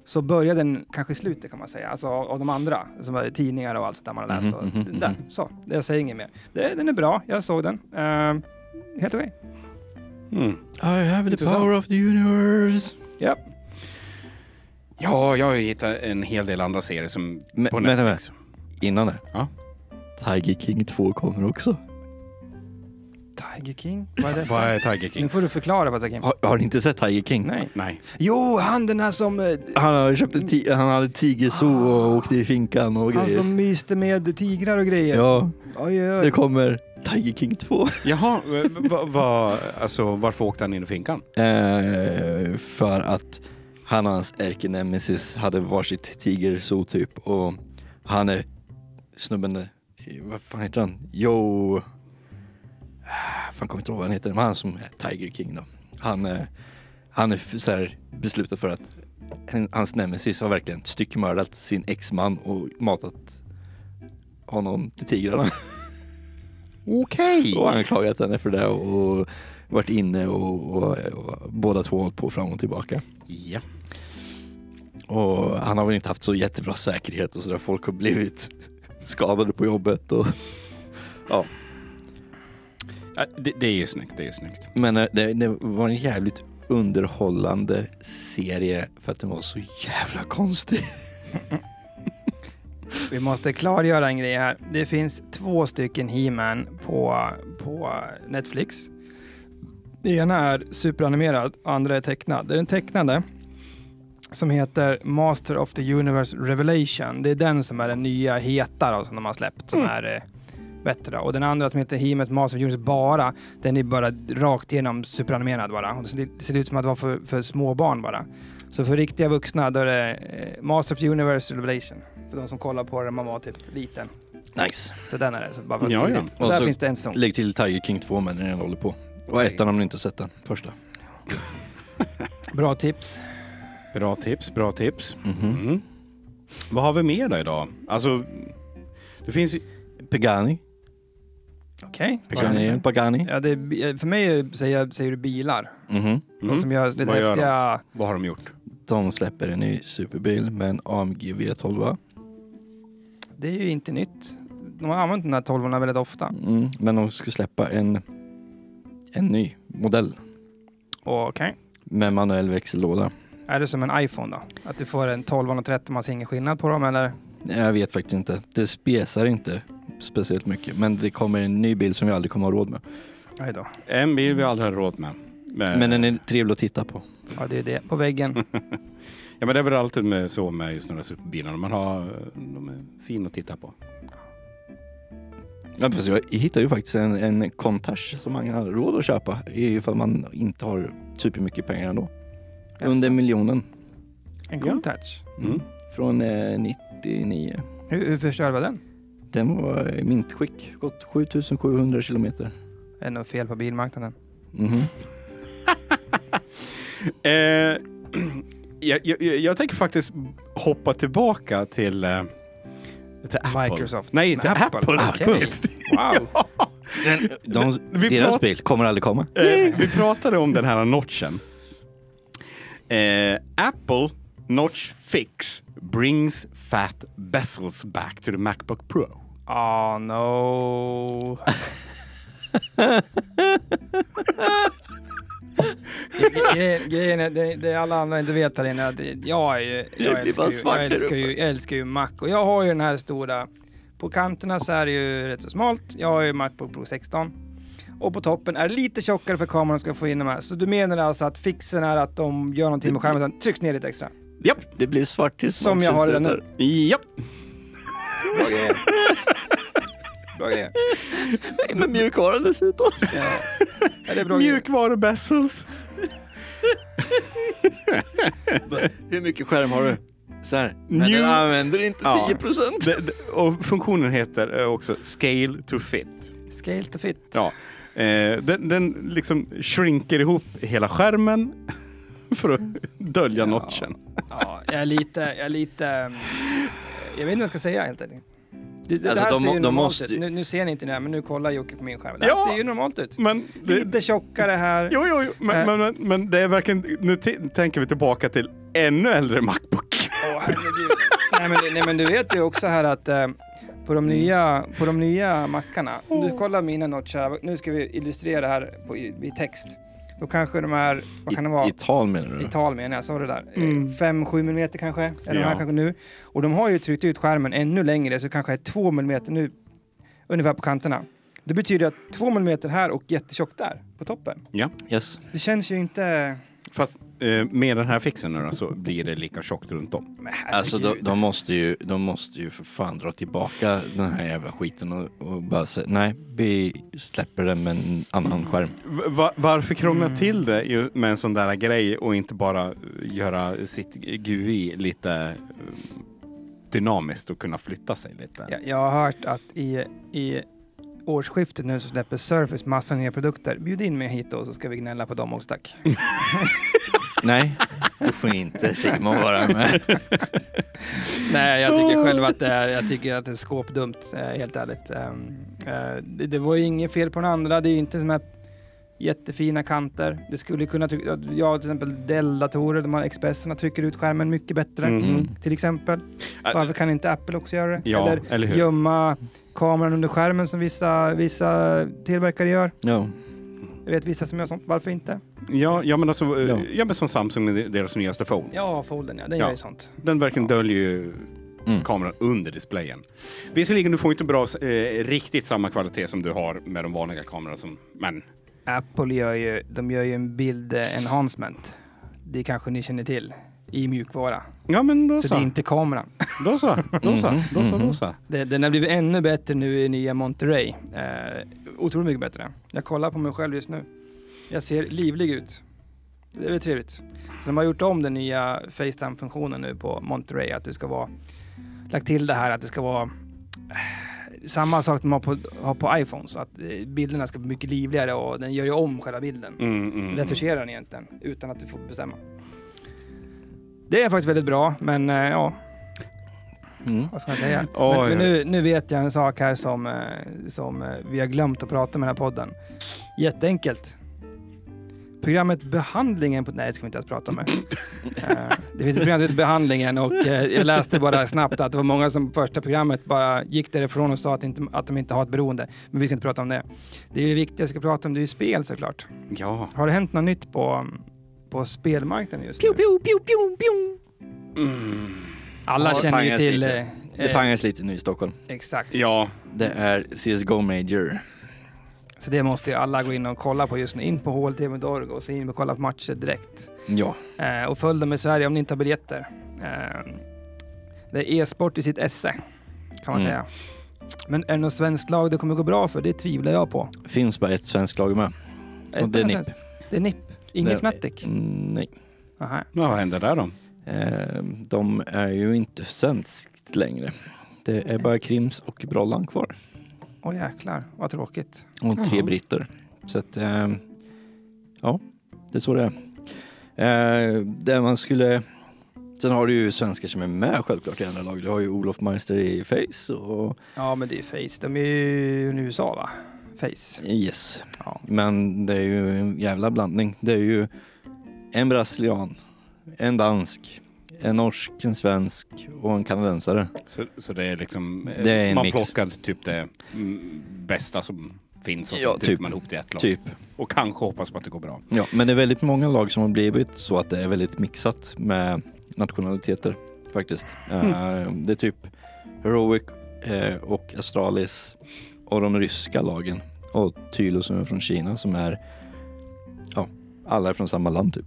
så börjar den kanske i slutet kan man säga, alltså av, av de andra, som är tidningar och allt sånt där man har läst. Och, mhm, där, mhm. så, jag säger inget mer. Det, den är bra, jag såg den. Uh, helt okej. Mm. I have the power of the universe. Ja. Ja, jag har ju hittat en hel del andra serier som Men, på vänta, Netflix. vänta. Innan det. Ja. Tiger King 2 kommer också. Tiger King? Vad är det? Vad är Tiger Nu King? får du förklara vad Tiger King Har, har ni inte sett Tiger King? Nej. Nej. Jo, han den här som, eh, Han, har köpt en ti- han hade tigerzoo och åkte i finkan och han grejer. som myste med tigrar och grejer. Ja, Oj, oj, det oj. kommer Tiger King 2. Jaha, va, va, alltså, varför åkte han in i finkan? Eh, för att han och hans ärkenemesis hade varsitt tigerzoo typ och han är snubben, eh, vad fan heter han? Joe... Fan kommer inte ihåg vad han heter, men han som är Tiger King då. Han, eh, han är så här beslutad för att hans nemesis har verkligen styckmördat sin exman och matat honom till tigrarna. Okej. Och anklagat henne för det och varit inne och, och, och båda två hållit på fram och tillbaka. Ja. Och han har väl inte haft så jättebra säkerhet och sådär. Folk har blivit skadade på jobbet och ja. Det, det är ju snyggt, det är ju snyggt. Men eh, det, det var en jävligt underhållande serie för att den var så jävla konstig. Vi måste klargöra en grej här. Det finns två stycken He-Man på, på Netflix. Det ena är superanimerad, andra är tecknad. Det är den tecknade som heter Master of the Universe Revelation. Det är den som är den nya heta då, som de har släppt, som är eh, bättre. Och den andra som heter He-Man Master of Universe bara, den är bara rakt igenom superanimerad bara. Och det ser- det ser ut som att det var för, för små barn bara. Så för riktiga vuxna då är det eh, Master of Universe Revelation. För de som kollar på det när man var typ liten. Nice. Så den är det. Så bara för Ja, ja. Och Och där så- finns det en säsong. Lägg till Tiger King 2 med när den håller på. Och ettan om ni inte sett den första. Bra tips. Bra tips, bra tips. Mhm. Mm. Vad har vi mer då idag? Alltså, det finns ju... Pagani. Okej. Känner ni igen Pagani? Ja, det är, bi- för mig är säger, säger du bilar. Mhm. De Mm. som gör lite Vad gör de? häftiga... Vad har de gjort? De släpper en ny superbil med en AMG V12. Det är ju inte nytt. De har använt den här 12 väldigt ofta. Mm. Men de ska släppa en, en ny modell Okej. med manuell växellåda. Är det som en iPhone då? Att du får en 12 och 13, man ser ingen skillnad på dem eller? Jag vet faktiskt inte. Det spesar inte speciellt mycket. Men det kommer en ny bil som vi aldrig kommer ha råd med. Nej då. En bil vi aldrig har råd med. Men, Men den är trevlig att titta på. Ja, det är det. På väggen. Ja, men det är väl alltid med, så med just några superbilar. Man har, de är fina att titta på. Ja, fast jag hittade ju faktiskt en, en Countach som man har råd att köpa ifall man inte har supermycket pengar ändå. Under miljonen. En Ja. Countach. Mm. Från eh, 99. Hur, hur förstör var den? Den var i mintskick, gått 7700 kilometer. Är det något fel på bilmarknaden? Mhm. Eh, jag, jag, jag tänker faktiskt hoppa tillbaka till, eh, till Apple. Microsoft. Nej, till Nej, Apple. Apple, faktiskt. Wow! De, Vi deras bil kommer aldrig komma. Eh, vi pratade om den här notchen. Eh, Apple Notch Fix brings fat bezels back to the Macbook Pro. Oh no. Grejen är, det, det alla andra inte vet här inne, att jag, är ju, jag, Det älskar ju, jag, älskar ju, jag älskar ju Mac och jag har ju den här stora, på kanterna så är det ju rätt så smalt, jag har ju Macbook Pro 16 och på toppen är det lite tjockare för kameran ska få in de här. Så du menar alltså att fixen är att de gör någonting med skärmen och sen trycks ner lite extra? Japp, Det blir svart till Som jag har den nu. japp. Bra grejer. Bra grejer. Med mjukvara dessutom. Ja. Ja, det är bra grejer. Mjukvaru bezels. Hur mycket skärm har du? Så här. Men New- den använder inte Ja. 10 procent. Det- det- Och funktionen heter eh, också Scale to Fit. Scale to fit. Ja. Eh, den, den liksom shrinker ihop hela skärmen för att dölja Ja. notchen. Ja, jag är lite, jag är lite, mm, jag vet inte vad jag ska säga helt enkelt. Det, det Alltså, här de ser ju normalt måste ut. Nu, nu ser ni inte det här, men nu kollar Jocke på min skärm. Det här Ja. ser ju normalt ut. Men det, Lite tjockare här. Jo, jo, jo. Men, Äh. men, men, men det är verkligen, nu tänker vi tillbaka till ännu äldre Macbook. Åh herregud. nej, men, nej men du vet ju också här att eh, på de nya, på de nya mackarna, om du kollar mina notchar, nu ska vi illustrera det här på, i, i text. Då kanske de är, vad kan det vara? I, I tal menar du? I tal menar jag, sa du där? Mm. 5-7 mm kanske? Är de Ja. här kanske nu? Och de har ju tryckt ut skärmen ännu längre, så det kanske är 2 mm nu, ungefär på kanterna. Det betyder att 2 mm här och jättetjockt där, på toppen. Yes. Det känns ju inte... Fast eh, med den här fixen nu då, så blir det lika tjockt runt om. Men Alltså de, herregud. de, måste ju, de måste ju för fan dra tillbaka den här jävla skiten och, och bara säga nej, vi släpper den med en annan skärm. Va- varför krångla Mm. till det ju med en sån där grej och inte bara eh, göra sitt GUI lite eh, dynamiskt och kunna flytta sig lite? Jag, jag har hört att i, i årsskiftet nu så släpper Surface massa nya produkter. Bjud in mig hit då så ska vi gnälla på dem också tack. Nej, då får inte Simon vara med. Nej, jag tycker själv att det är, jag tycker att det är skåpdumt, eh, helt ärligt. Ehm, eh, det, det var ju inget fel på den andra, det är ju inte som här jättefina kanter. Det skulle kunna, har till exempel Dell-datorer, de här XPS-erna trycker ut skärmen mycket bättre, Mm. till exempel. Varför kan inte Apple också göra det? Ja, Eller eller hur? gömma kameran under skärmen som vissa, vissa tillverkare gör. Ja. Jag vet vissa som gör sånt, varför inte? Ja, ja, men alltså, eh, Ja. ja. men som Samsung med deras nyaste phone. Ja, folden ja, den Ja. gör ju sånt. Den verkligen Ja. döljer ju Mm. kameran under displayen. Visserligen, du får inte bra, eh, riktigt samma kvalitet som du har med de vanliga kamerorna. Som, men Apple gör ju, de gör ju en bild enhancement. Det kanske ni känner till. I mjukvara. ja, men då Så så. det är inte kameran. Då så, då så, Mhm, då så, då mhm. så. Det, den har blivit ännu bättre nu i nya Monterey. Eh, otroligt mycket bättre. Jag kollar på mig själv just nu. Jag ser livlig ut. Det är väl trevligt. Så de har gjort om den nya Facetime-funktionen nu på Monterey. Att det ska vara, lagt till det här att det ska vara eh, samma sak de har på, har på iPhones. Att eh, bilderna ska bli mycket livligare och den gör ju om själva bilden. Mm, mm, mm. Retuscherar den egentligen utan att du får bestämma. Det är faktiskt väldigt bra, men eh, ja, Mm. vad ska man säga? Oj, men men nu, nu vet jag en sak här som, eh, som eh, vi har glömt att prata med den här podden. Jätteenkelt. Programmet Behandlingen, på, nej det ska vi inte ens prata om. Det finns ett program som heter Behandlingen och jag läste bara snabbt att det var många som första programmet bara gick därifrån och sa att, inte, att de inte har ett beroende. Men vi ska inte prata om det. Det är det viktiga vi ska prata om, det är ju spel såklart. Ja. Har det hänt något nytt på, på spelmarknaden just nu? Mm. Alla Ja, känner ju pangas till... lite. eh, Det eh, pangas lite nu i Stockholm. Exakt. Ja, Det är CSGO Major. Så det måste ju alla gå in och kolla på just nu. In på HLTV.org och se in och kolla på matcher direkt. Ja. Eh, och följ dem i Sverige om ni inte har biljetter. Eh, det är e-sport i sitt esse, kan man Mm. säga. Men är det något svenskt lag det kommer gå bra för? Det tvivlar jag på. Finns bara ett svenskt lag med. Ett Och det är NIP. svenskt. Det är NIP. Ingen Det- Fnatic. Mm, nej. Aha. vad händer där då? Eh, de är ju inte svenskt längre. Det är bara Krims och Brollan kvar. Åh jäklar, vad tråkigt. Och tre Jaha. britter. Så att, eh, ja, det är så det är. Eh, det man skulle... Sen har du ju svenskar som är med självklart i andra lag. Du har ju Olof Meister i Face och Ja, men det är Face. De är ju i USA va? Face. Yes. Ja. Men det är ju en jävla blandning. Det är ju en brasilian, en dansk, en norsk, en svensk och en kanadensare. Så, så det är liksom, eh, Det är man mix. plockar typ det mm, bästa som finns och så Ja, typ typ. man ihop till ett lag. Typ. Och kanske hoppas på att det går bra. Ja, men det är väldigt många lag som har blivit så att det är väldigt mixat med nationaliteter faktiskt. Eh, det är typ Heroic eh, och Astralis och de ryska lagen och Tylo som är från Kina som är ja, alla är från samma land typ.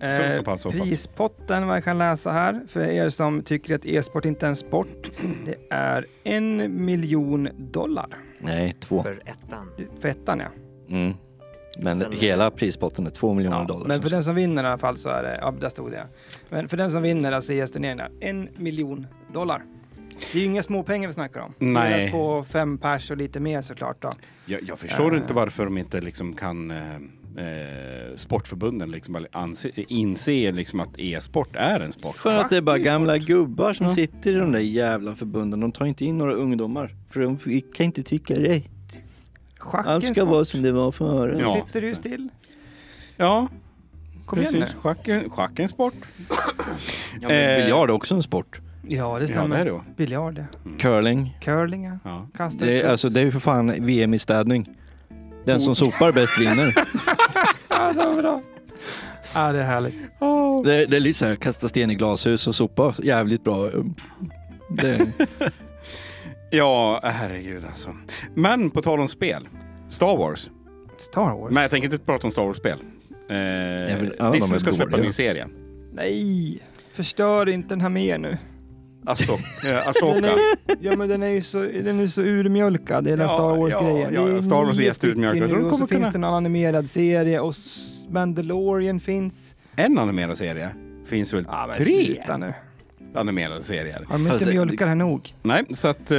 Så- så pass, så pass. prispotten, vad jag kan läsa här, för er som tycker att e-sport inte är en sport, det är en miljon dollar. Nej, två. För ettan. För ettan ja. Mm. Men Sen- hela prispotten är två miljoner ja dollar. men för den som vinner i alla fall så är det, ja där stod det. Men för den som vinner av CS-turneringarna, en miljon dollar. Det är ju inga små pengar vi snackar om. Nej. Delas på fem pers och lite mer såklart då. Jag, jag förstår Eh. inte varför de inte liksom kan eh, eh, sportförbunden liksom anse, inse liksom att e-sport är en sport. För att det är bara gamla gubbar som Ja. sitter i de där jävla förbunden. De tar inte in några ungdomar. För de kan inte tycka rätt. Schack Allt ska vara som det var förut. Ja. sitter du still. Ja, Kom igen precis. nu. Schack, är- schack är en sport. Ja, men Eh. biljard är också en sport. Ja, det Ja, stämmer. det är det. Biljard, ja. Curling. curling, ja. Ja. Kasta Det ut är, alltså, det är ju för fan VM i städning. Den som sopar bäst vinner. Ja, det var bra. Ja, det är härligt. Det, det är lite såhär, kasta sten i glashus och sopa jävligt bra. Det, ja, herregud alltså. Men på tal om spel. Star Wars. Star Wars? Men jag tänker inte prata om Star Wars-spel. Eh, vill- alla de Disney är ska släppa en dåliga. ny serie. Nej! Förstör inte den här mer nu. Asoka. är, ja men den är ju så, den är så urmjölkad, hela Ja, Star Wars-grejen. ja, ja, Det är Star Wars är jätteurmjölkad. Och kommer så finns kunna- det en animerad serie och Mandalorian finns. En animerad serie. Finns väl Ja, men tre sluta nu. animerade serier? Har de inte Alltså, mjölkat här nog? Nej, så att eh,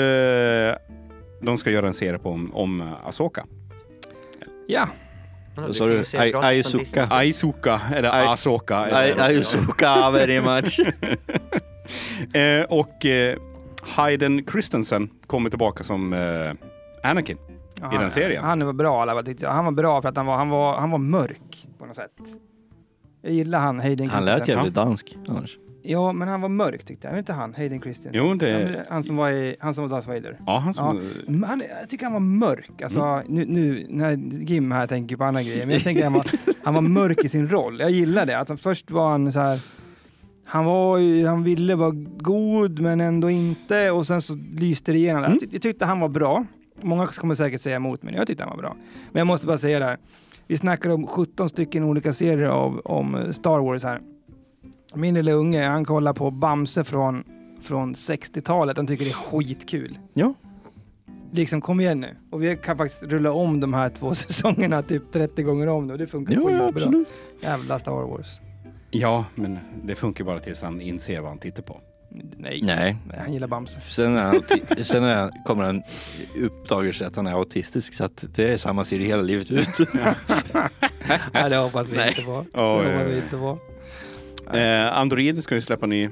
de ska göra en serie på om, om Asoka. Ja, du sa du? Aizuka. Aizuka, eller Asoka. Aizuka very much. Eh, och eh, Hayden Christensen kommer tillbaka som eh, Anakin. Ja, I den serien. Han var bra, alla tyckte jag. Han var bra för att han var, han var, han var mörk på något sätt. Jag gillar han, Hayden Han lät Christensen. jävligt dansk annars. Ja, men han var mörk tyckte jag. Vet inte han, Hayden Christensen? Jo, det... Han, han som var i, han som var Darth Vader. Ja, han som... Men han, jag tycker han var mörk. Alltså, Mm. nu, nu när Jim här tänker på andra grejer, men jag tänker han var, han var mörk i sin roll. Jag gillar det. Alltså, först var han så här, han, var ju, han ville vara god men ändå inte och sen så lyste det igenom. Mm. Jag, tyck, jag tyckte han var bra. Många kommer säkert säga emot men jag tyckte han var bra. Men jag måste bara säga det här. Vi snackar om 17 stycken olika serier av, om Star Wars här. Min lilla unge, han kollar på Bamse från, från 60-talet. Han tycker det är skitkul. Ja. Liksom kom igen nu. Och vi kan faktiskt rulla om de här två säsongerna typ 30 gånger om nu det funkar ja, skitbra. absolut. Jävla Star Wars. Ja, men det funkar bara tills han inser vad han tittar på. Nej. Nej. Nej, han gillar Bamse. Sen, är han, sen är han, kommer han uppdaga sig att han är autistisk så att det är samma serie hela livet ut. Nej, det hoppas vi Nej. inte på. Ja, det ja, hoppas vi inte på. Eh, Android ska ju släppa ny, eh,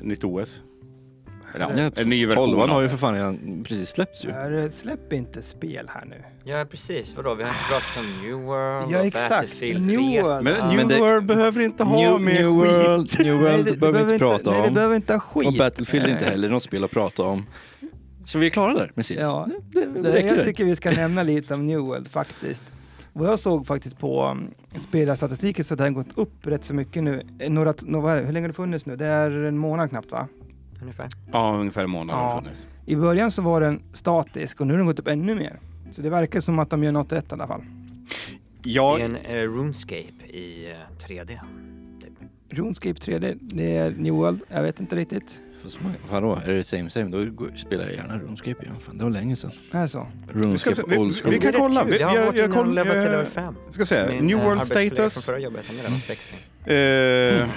nytt OS. Eller, ja, en ny version. Tolvan har ju det. för fan redan precis släppts ju. Här, Släpp inte spel här nu. Ja, precis. Vadå? Vi har inte pratat om New World Ja, och exakt. Battlefield New 3. World. Men New men det- World behöver inte ha New, mer New skit. World, New World det- behöver vi inte prata Nej, det om. behöver inte ha skit. Och Battlefield är inte Eh, heller något spel att prata om. Så vi är klara där med CS. Ja. det, det, Det, räcker jag det. tycker vi ska nämna lite om New World faktiskt. Vad jag såg faktiskt på um, spelarstatistiken så har den gått upp rätt så mycket nu. Eh, Några, några, det? hur länge har det funnits nu? Det är en månad knappt va? Ungefär. Ja, ungefär en månad har Ja. det funnits. I början så var den statisk och nu har den gått upp ännu mer. Så det verkar som att de gör något rätt i alla fall. Ja, Det är en eh, RuneScape i eh, 3D. Typ. RuneScape 3D, det är New World. Jag vet inte riktigt. Fast man- Vadå, är det same same? Då går- spelar jag gärna RuneScape igen. Fan, det var länge sedan. Är det så? RuneScape vi- old school. vi kan Det är rätt kolla. kul. Vi- Jag har jag- varit jag inne och koll- till jag- level 5. ska säga, Min New eh, World arbetskollega status. från förra jobbet, han är level 60. Eh,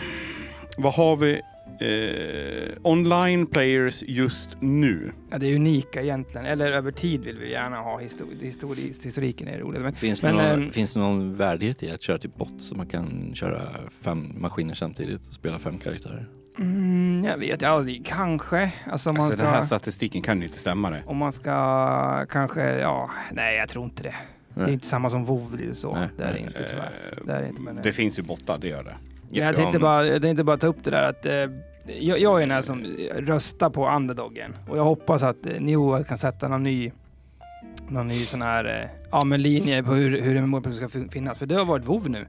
vad har vi eh, online players just nu. Ja, det är unika egentligen. Eller över tid vill vi gärna ha histori histori historiken. är roligt. Men, Finns det, Men, någon, ehm, finns det någon värdighet i att köra till bot så man kan köra fem maskiner samtidigt och spela fem karaktärer? mm, jag vet, ja, det- kanske. Alltså om man Alltså, ska... den här statistiken kan ju inte stämma det. Om man ska kanske, ja, nej jag tror inte det. Det är Nej. inte samma som WoW det är så. Nej, det är det nej. inte tyvärr. Det är det inte, men, Det finns ju bottar, det gör det. Ja, jag, tänkte bara, jag tänkte bara ta upp det där att eh, jag, jag är den här som röstar på underdoggen och jag hoppas att eh, New kan sätta någon ny, någon ny sån här eh, ja, men linje på hur, hur en målpunkt ska fin- finnas. För det har varit WoW nu.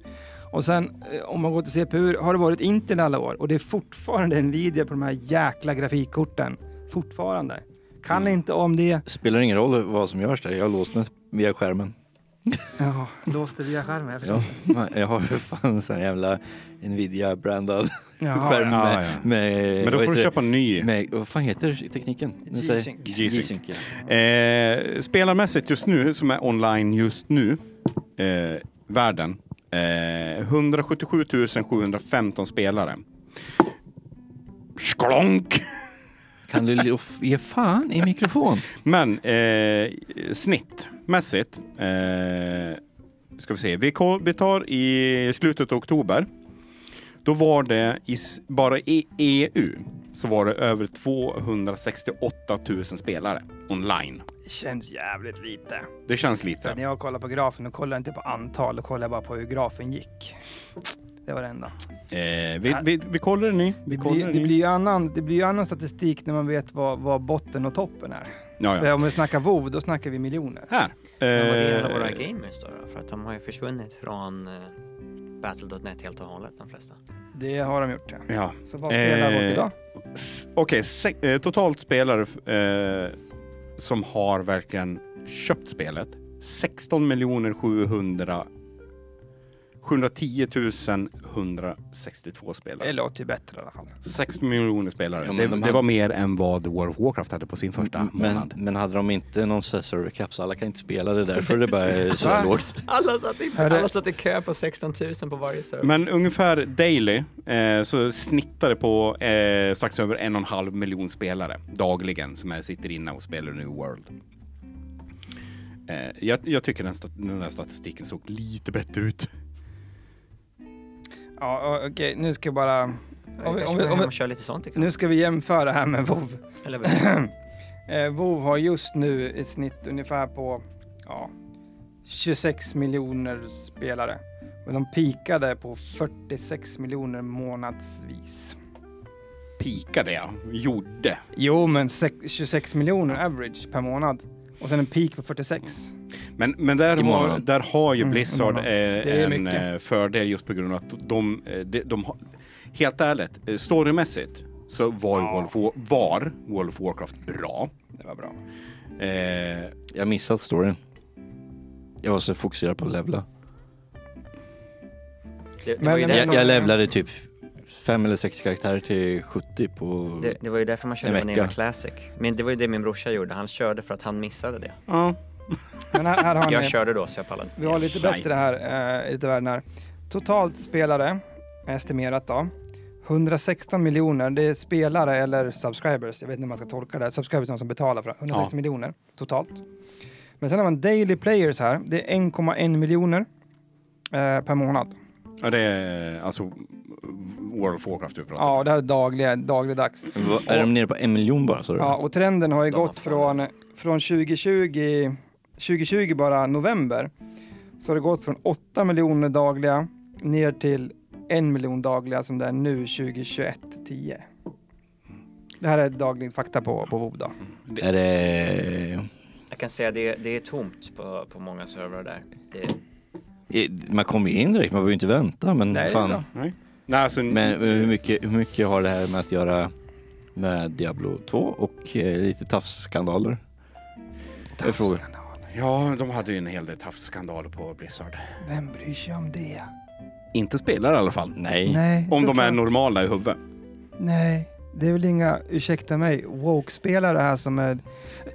Och sen eh, om man går till CPU har det varit Intel alla år och det är fortfarande Nvidia på de här jäkla grafikkorten. Fortfarande. Kan Mm. inte om det. Spelar ingen roll vad som görs där, jag har låst mig via skärmen. Ja, låste via skärmen. Jag. Ja, jag har för fan en sån jävla Nvidia-brandad skärm ja. Ja, med, ja. med... Men då får du köpa en ny. Med, vad fan heter tekniken? G-Sync. G-Sync. Ja. Eh, spelarmässigt just nu, som är online just nu, eh, världen, eh, 177 715 spelare. Sklonk! Kan du ge fan i mikrofon? Men eh, snittmässigt, eh, ska vi se, vi, vi tar i slutet av oktober. Då var det i, bara i EU så var det över 268 000 spelare online. Det känns jävligt lite. Det känns lite. När jag kollar på grafen, då kollar jag inte på antal, då kollar jag bara på hur grafen gick. Det var det enda. Eh, vi, vi, vi kollar den i. Vi Det kollar blir, det blir annan, det blir ju annan statistik när man vet vad, vad botten och toppen är. Ja, ja. Om vi snackar WoW, då snackar vi miljoner. Här. Men vad är alla Eh, våra gamers då, då? För att de har ju försvunnit från eh, Battle.net helt och hållet, de flesta. Det har de gjort, ja. ja. Så vad spelar Eh, idag? Okej, eh, totalt spelare eh, som har verkligen köpt spelet 16 700 710 162 spelare. Det låter ju bättre i alla fall. Så 16 miljoner spelare. Ja, men det, de det hade- var mer än vad World of Warcraft hade på sin första Men, månad. men hade de inte någon server cap så alla kan inte spela det därför det bara är så lågt. Alla satt, i, alla satt i kö på 16 000 på varje server. Men ungefär daily eh, så snittar det på eh, strax över en och en halv miljon spelare dagligen som är, sitter inne och spelar New World. Eh, jag, jag tycker den, den där statistiken såg lite bättre ut. Ja, okej, nu ska jag bara... Om vi- om vi- om vi- lite sånt. Nu ska vi jämföra här med WoW. Eller vad? Eh, WoW har just nu ett snitt ungefär på ja, 26 miljoner spelare. Men de pikade på 46 miljoner månadsvis. Pikade jag, gjorde. Jo, men sex, 26 miljoner average per månad. Och sen en peak på 46. Men, men där, har, där har ju Mm, Blizzard är en eh, fördel just på grund av att de, eh, de, de har, helt ärligt, storymässigt så var, Ja. World of, var World of Warcraft bra. Det var bra. Eh, Jag missat storyn. Jag var så fokuserad på att levla. Det, det, Men- men- Jag, jag levlade typ fem eller sex karaktärer till 70 på... det, det var ju därför man körde En Vanilla. Classic. Men det var ju det min brorsa gjorde. Han körde för att han missade det. ja. Men här, här har Jag ni, körde då så jag pallade vi har lite bättre här, eh, lite värden här. Totalt spelare, estimerat då. 116 miljoner, det är spelare eller subscribers, jag vet inte hur man ska tolka det. Subscribers är de som betalar för det. 160 Ja. miljoner totalt. Men sen har man daily players här, det är 1,1 miljoner eh, per månad. ja, det är alltså World of Warcraft du pratar om. Ja, det här är dagliga, dagligdags. Va, är de nere på en miljon bara? Så Ja, och trenden har ju gått från, från 2020, 2020 bara november, så har det gått från 8 miljoner dagliga ner till en miljon dagliga som det är nu 2021 10. Det här är daglig fakta på, på WoW då. Är det... Jag kan säga det, det är tomt på, på många servrar där. Det, Man kommer ju in direkt, man behöver ju inte vänta men Nej, fan. Nej. Nej, alltså, Men hur mycket, hur mycket har det här med att göra med Diablo 2 och eh, lite tafsskandaler? Skandal. Ja, de hade ju en hel del tafsskandaler på Blizzard. Vem bryr sig om det? Inte spelare i alla fall. Nej. Nej, Om de är normala i huvudet. Nej, det är väl inga, ursäkta mig, woke-spelare här som är...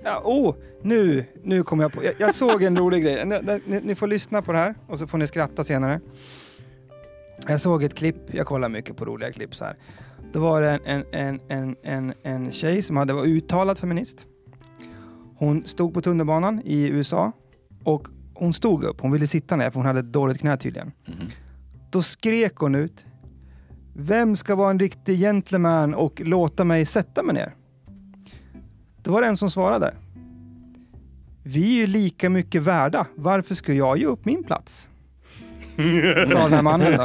Ja, oh, nu, nu kommer jag på, jag, jag såg en rolig grej. Ni, ni, ni får lyssna på det här och så får ni skratta senare. Jag såg ett klipp, jag kollar mycket på roliga klipp så här. Då var det en, en, en, en, en, tjej som hade var uttalad feminist. Hon stod på tunnelbanan i USA och hon stod upp. Hon ville sitta ner för hon hade ett dåligt knä tydligen. Mhm. Då skrek hon ut. Vem ska vara en riktig gentleman och låta mig sätta mig ner? Då var det en som svarade. Vi är ju lika mycket värda. Varför ska jag ge upp min plats? Sa den här mannen då.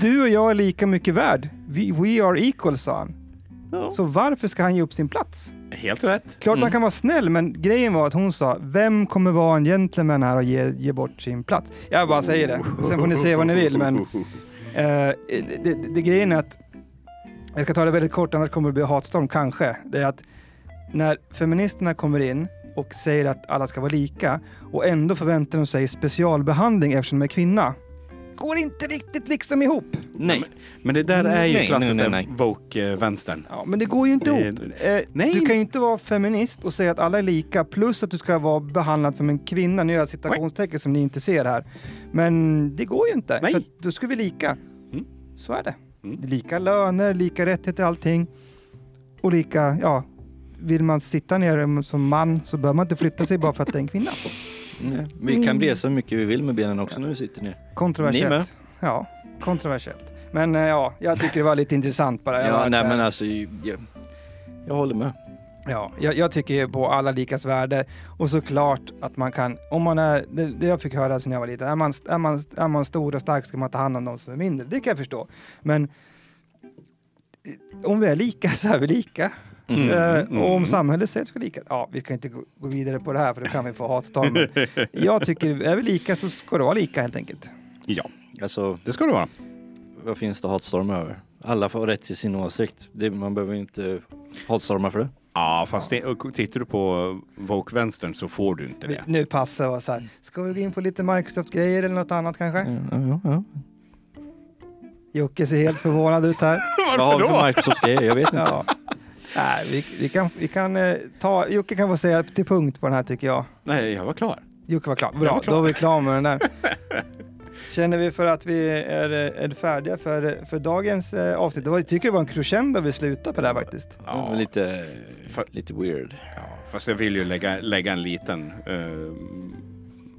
Du och jag är lika mycket värd. We, we are equal, sa han. Så varför ska han ge upp sin plats? Helt rätt. Klart man Mm. kan vara snäll, men grejen var att hon sa, vem kommer vara en gentleman här och ge, ge bort sin plats? Jag bara säger det. Sen får ni säga vad ni vill, men eh, det, det, det grejen är att, jag ska ta det väldigt kort, annars kommer det bli hatstorm kanske. Det är att när feministerna kommer in och säger att alla ska vara lika och ändå förväntar de sig specialbehandling eftersom de är kvinna. Går inte riktigt liksom ihop. Nej. Men det där är ju Nej, klassiskt nej, nej, den woke-vänstern. Ja, men det går ju inte Det- ihop. Eh, nej. Du kan ju inte vara feminist och säga att alla är lika, plus att du ska vara behandlad som en kvinna. Nu gör jag citationstecken som ni inte ser här. Men det går ju inte. Nej. För då ska vi lika. Mm. Så är det. Mm. Lika löner, lika rättigheter, allting. Och lika, ja, vill man sitta ner som man så bör man inte flytta sig bara för att det är en kvinna. Nej. Vi kan resa hur mycket vi vill med benen också när vi sitter ner. Ni med? Kontroversiellt. Ja, kontroversiellt. Men eh, ja, jag tycker det var lite intressant bara. Ja, nej men alltså, jag, jag håller med. Ja, jag, jag tycker ju på alla likas värde och såklart att man kan, om man är, det, det jag fick höra sen jag var liten, är man, är, man, är man stor och stark ska man ta hand om de som är mindre, det kan jag förstå. Men eh, om vi är lika så är vi lika. Mm. Eh, mm, och om mm. samhället säger att vi ska lika, ja vi ska inte gå, vidare på det här för då kan vi få hatstorm. Jag tycker, är vi lika så ska det vara lika helt enkelt. Ja, Alltså, det ska det vara. vad finns det hatstorm över? Alla får rätt till sin åsikt. Det, man behöver inte hatstorma för det. Ja, fast det, tittar du på woke-vänstern så får du inte det. nu passar och så här, ska vi gå in på lite Microsoft-grejer eller något annat kanske? Ja, ja, ja. Jocke ser helt förvånad ut här. Vad har vi för Microsoft grejer? Jag vet inte. Ja. Nej, vi, vi kan, vi kan eh, ta, Jocke kan få säga till punkt på den här tycker jag. Nej, jag var klar. Jocke var klar. Bra, var klar. då är vi klara med den där. Känner vi för att vi är, eh, är färdiga för, för dagens eh, avsnitt? Det var- Jag tycker det var en crescendo vi slutade på det här faktiskt. Ja, lite, lite weird. Ja, fast jag vill ju lägga, lägga en liten uh,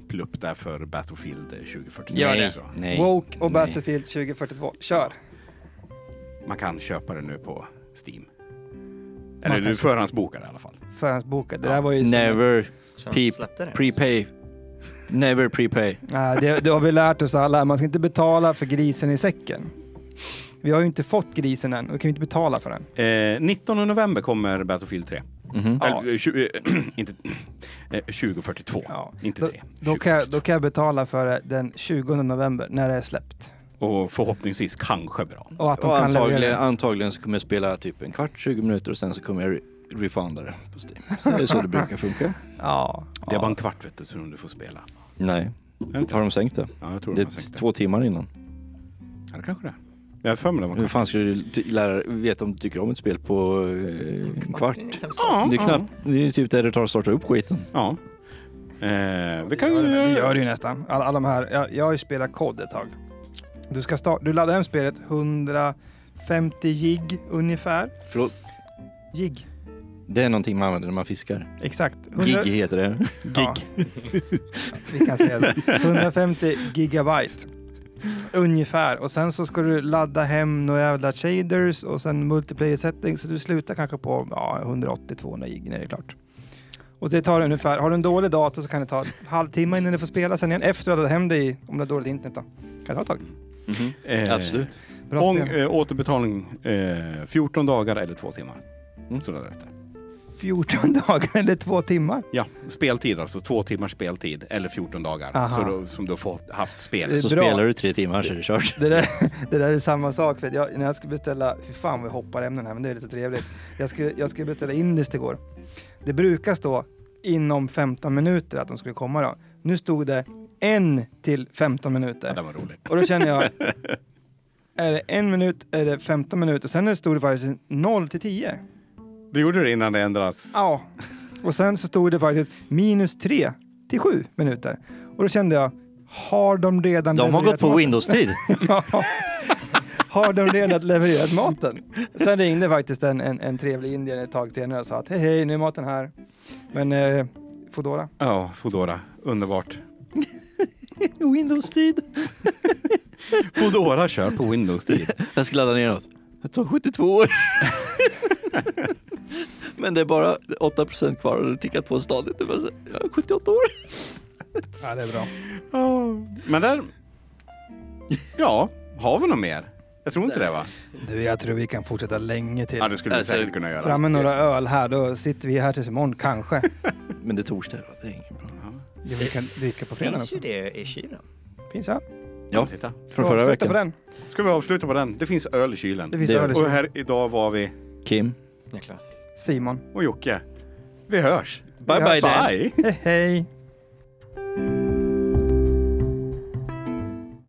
plupp där för Battlefield 2049. Gör det. Så. Nej. Woke och Nej. Battlefield 2042. Kör! Man kan köpa det nu på Steam. Eller du förhandsbokar i alla fall. Förhandsbokat. Det där var ju... som- Never Pip, släppte det. prepay. Never prepay. Nej, det, det har vi lärt oss alla. Man ska inte betala för grisen i säcken. Vi har ju inte fått grisen än och vi kan ju inte betala för den. Eh, 19 november kommer Battlefield 3. Mhm. Ja. Eller, eh, tju- eh, inte, eh, 2042, Ja. inte Då, 3. då, kan jag, då kan jag betala för det den 20 november när det är släppt. Och förhoppningsvis kanske bra. Och att de Och kan antagligen, leverera. antagligen så kommer jag spela typ en kvart, 20 minuter och sen så kommer jag re- refunda det på Steam. Så det är så det brukar funka. Ja. Det är ja. bara en kvart vet du, som du får spela. Nej, det har de sänkt det? Ja, jag tror Det de har sänkt är det. två timmar innan. Ja, det kanske det. Jag har för mig det Hur fan ska du lära, veta om du tycker om ett spel på eh, en kvart? Ja, Det är knappt, det är ju typ där det tar att starta upp skiten. Ja. Eh, vi kan Ja, ju... det gör det ju nästan. Alla, alla de här, jag, jag har ju spelat kod ett tag. Du, ska start, du laddar hem spelet 150 gig ungefär. Förlåt? Gig, Det är någonting man använder när man fiskar. exakt. 100 Gig heter det. Ja. Vi kan säga det. 150 gigabyte. Ungefär. Och sen så ska du ladda hem några jävla shaders och sen multiplayer settings. Så du slutar kanske på ja, 180-200 gig när det är klart. Och det tar ungefär, har du en dålig dator så kan det ta en halvtimme innan du får spela sen igen. Efter att du laddat hem dig om du har dåligt internet då. Kan ta ett tag. Mhm. Eh, Absolut. Bra Ång, eh, återbetalning eh, 14 dagar eller två timmar. Mm. Sådär efter. 14 dagar eller två timmar. Ja, speltid alltså. Två timmars speltid eller 14 dagar. Aha. Så då, som du har fått, haft spel. Så bra. spelar du tre timmar så är det kört. Det där, det där är samma sak. För att jag, när jag skulle beställa, fy fan vi hoppar ämnen här, men det är lite trevligt. Jag skulle, jag skulle beställa indiskt igår. Det brukar stå inom 15 minuter att de skulle komma då. Nu stod det en till 15 Ja, minuter. det var roligt. Och då känner jag, är det en minut, är det 15 minuter? Sen stod det faktiskt 0 till 10. Det gjorde det innan det ändras. Ja. Och sen så stod det faktiskt minus 3 till 7 minuter. Och då kände jag, har de redan De har gått på? Windows-tid. Ja. har de redan levererat maten? Sen ringde faktiskt en, en, en trevlig indier ett tag senare och sa att hej hej, nu är maten här. Men eh, Foodora. Ja, Foodora. Underbart. Windows-tid. Foodora kör på Windows-tid. Jag ska ladda ner något. Det tar 72 år. Men det är bara 8% kvar och det tickar på stadigt. Det är bara så, ja, 78 år. Ja, det är bra. Men där... Ja, har vi något mer? Jag tror inte det va? Du, jag tror vi kan fortsätta länge till. Ja, det skulle vi Alltså, säkert kunna göra. Fram med några öl här, då sitter vi här tills imorgon, kanske. Men det är torsdag det är inget bra. Ja, vi kan dricka på fredag Finns också. ju det i kylen. Finns öl. Ja, Titta. från förra Avsluta på veckan. den. Ska vi avsluta på den? Det finns öl i kylen. Det finns Det- öl i Och kylen. här idag var vi Kim. Niklas. Simon. och Jocke. Vi hörs. Bye bye, Dan. Bye! Hej hej!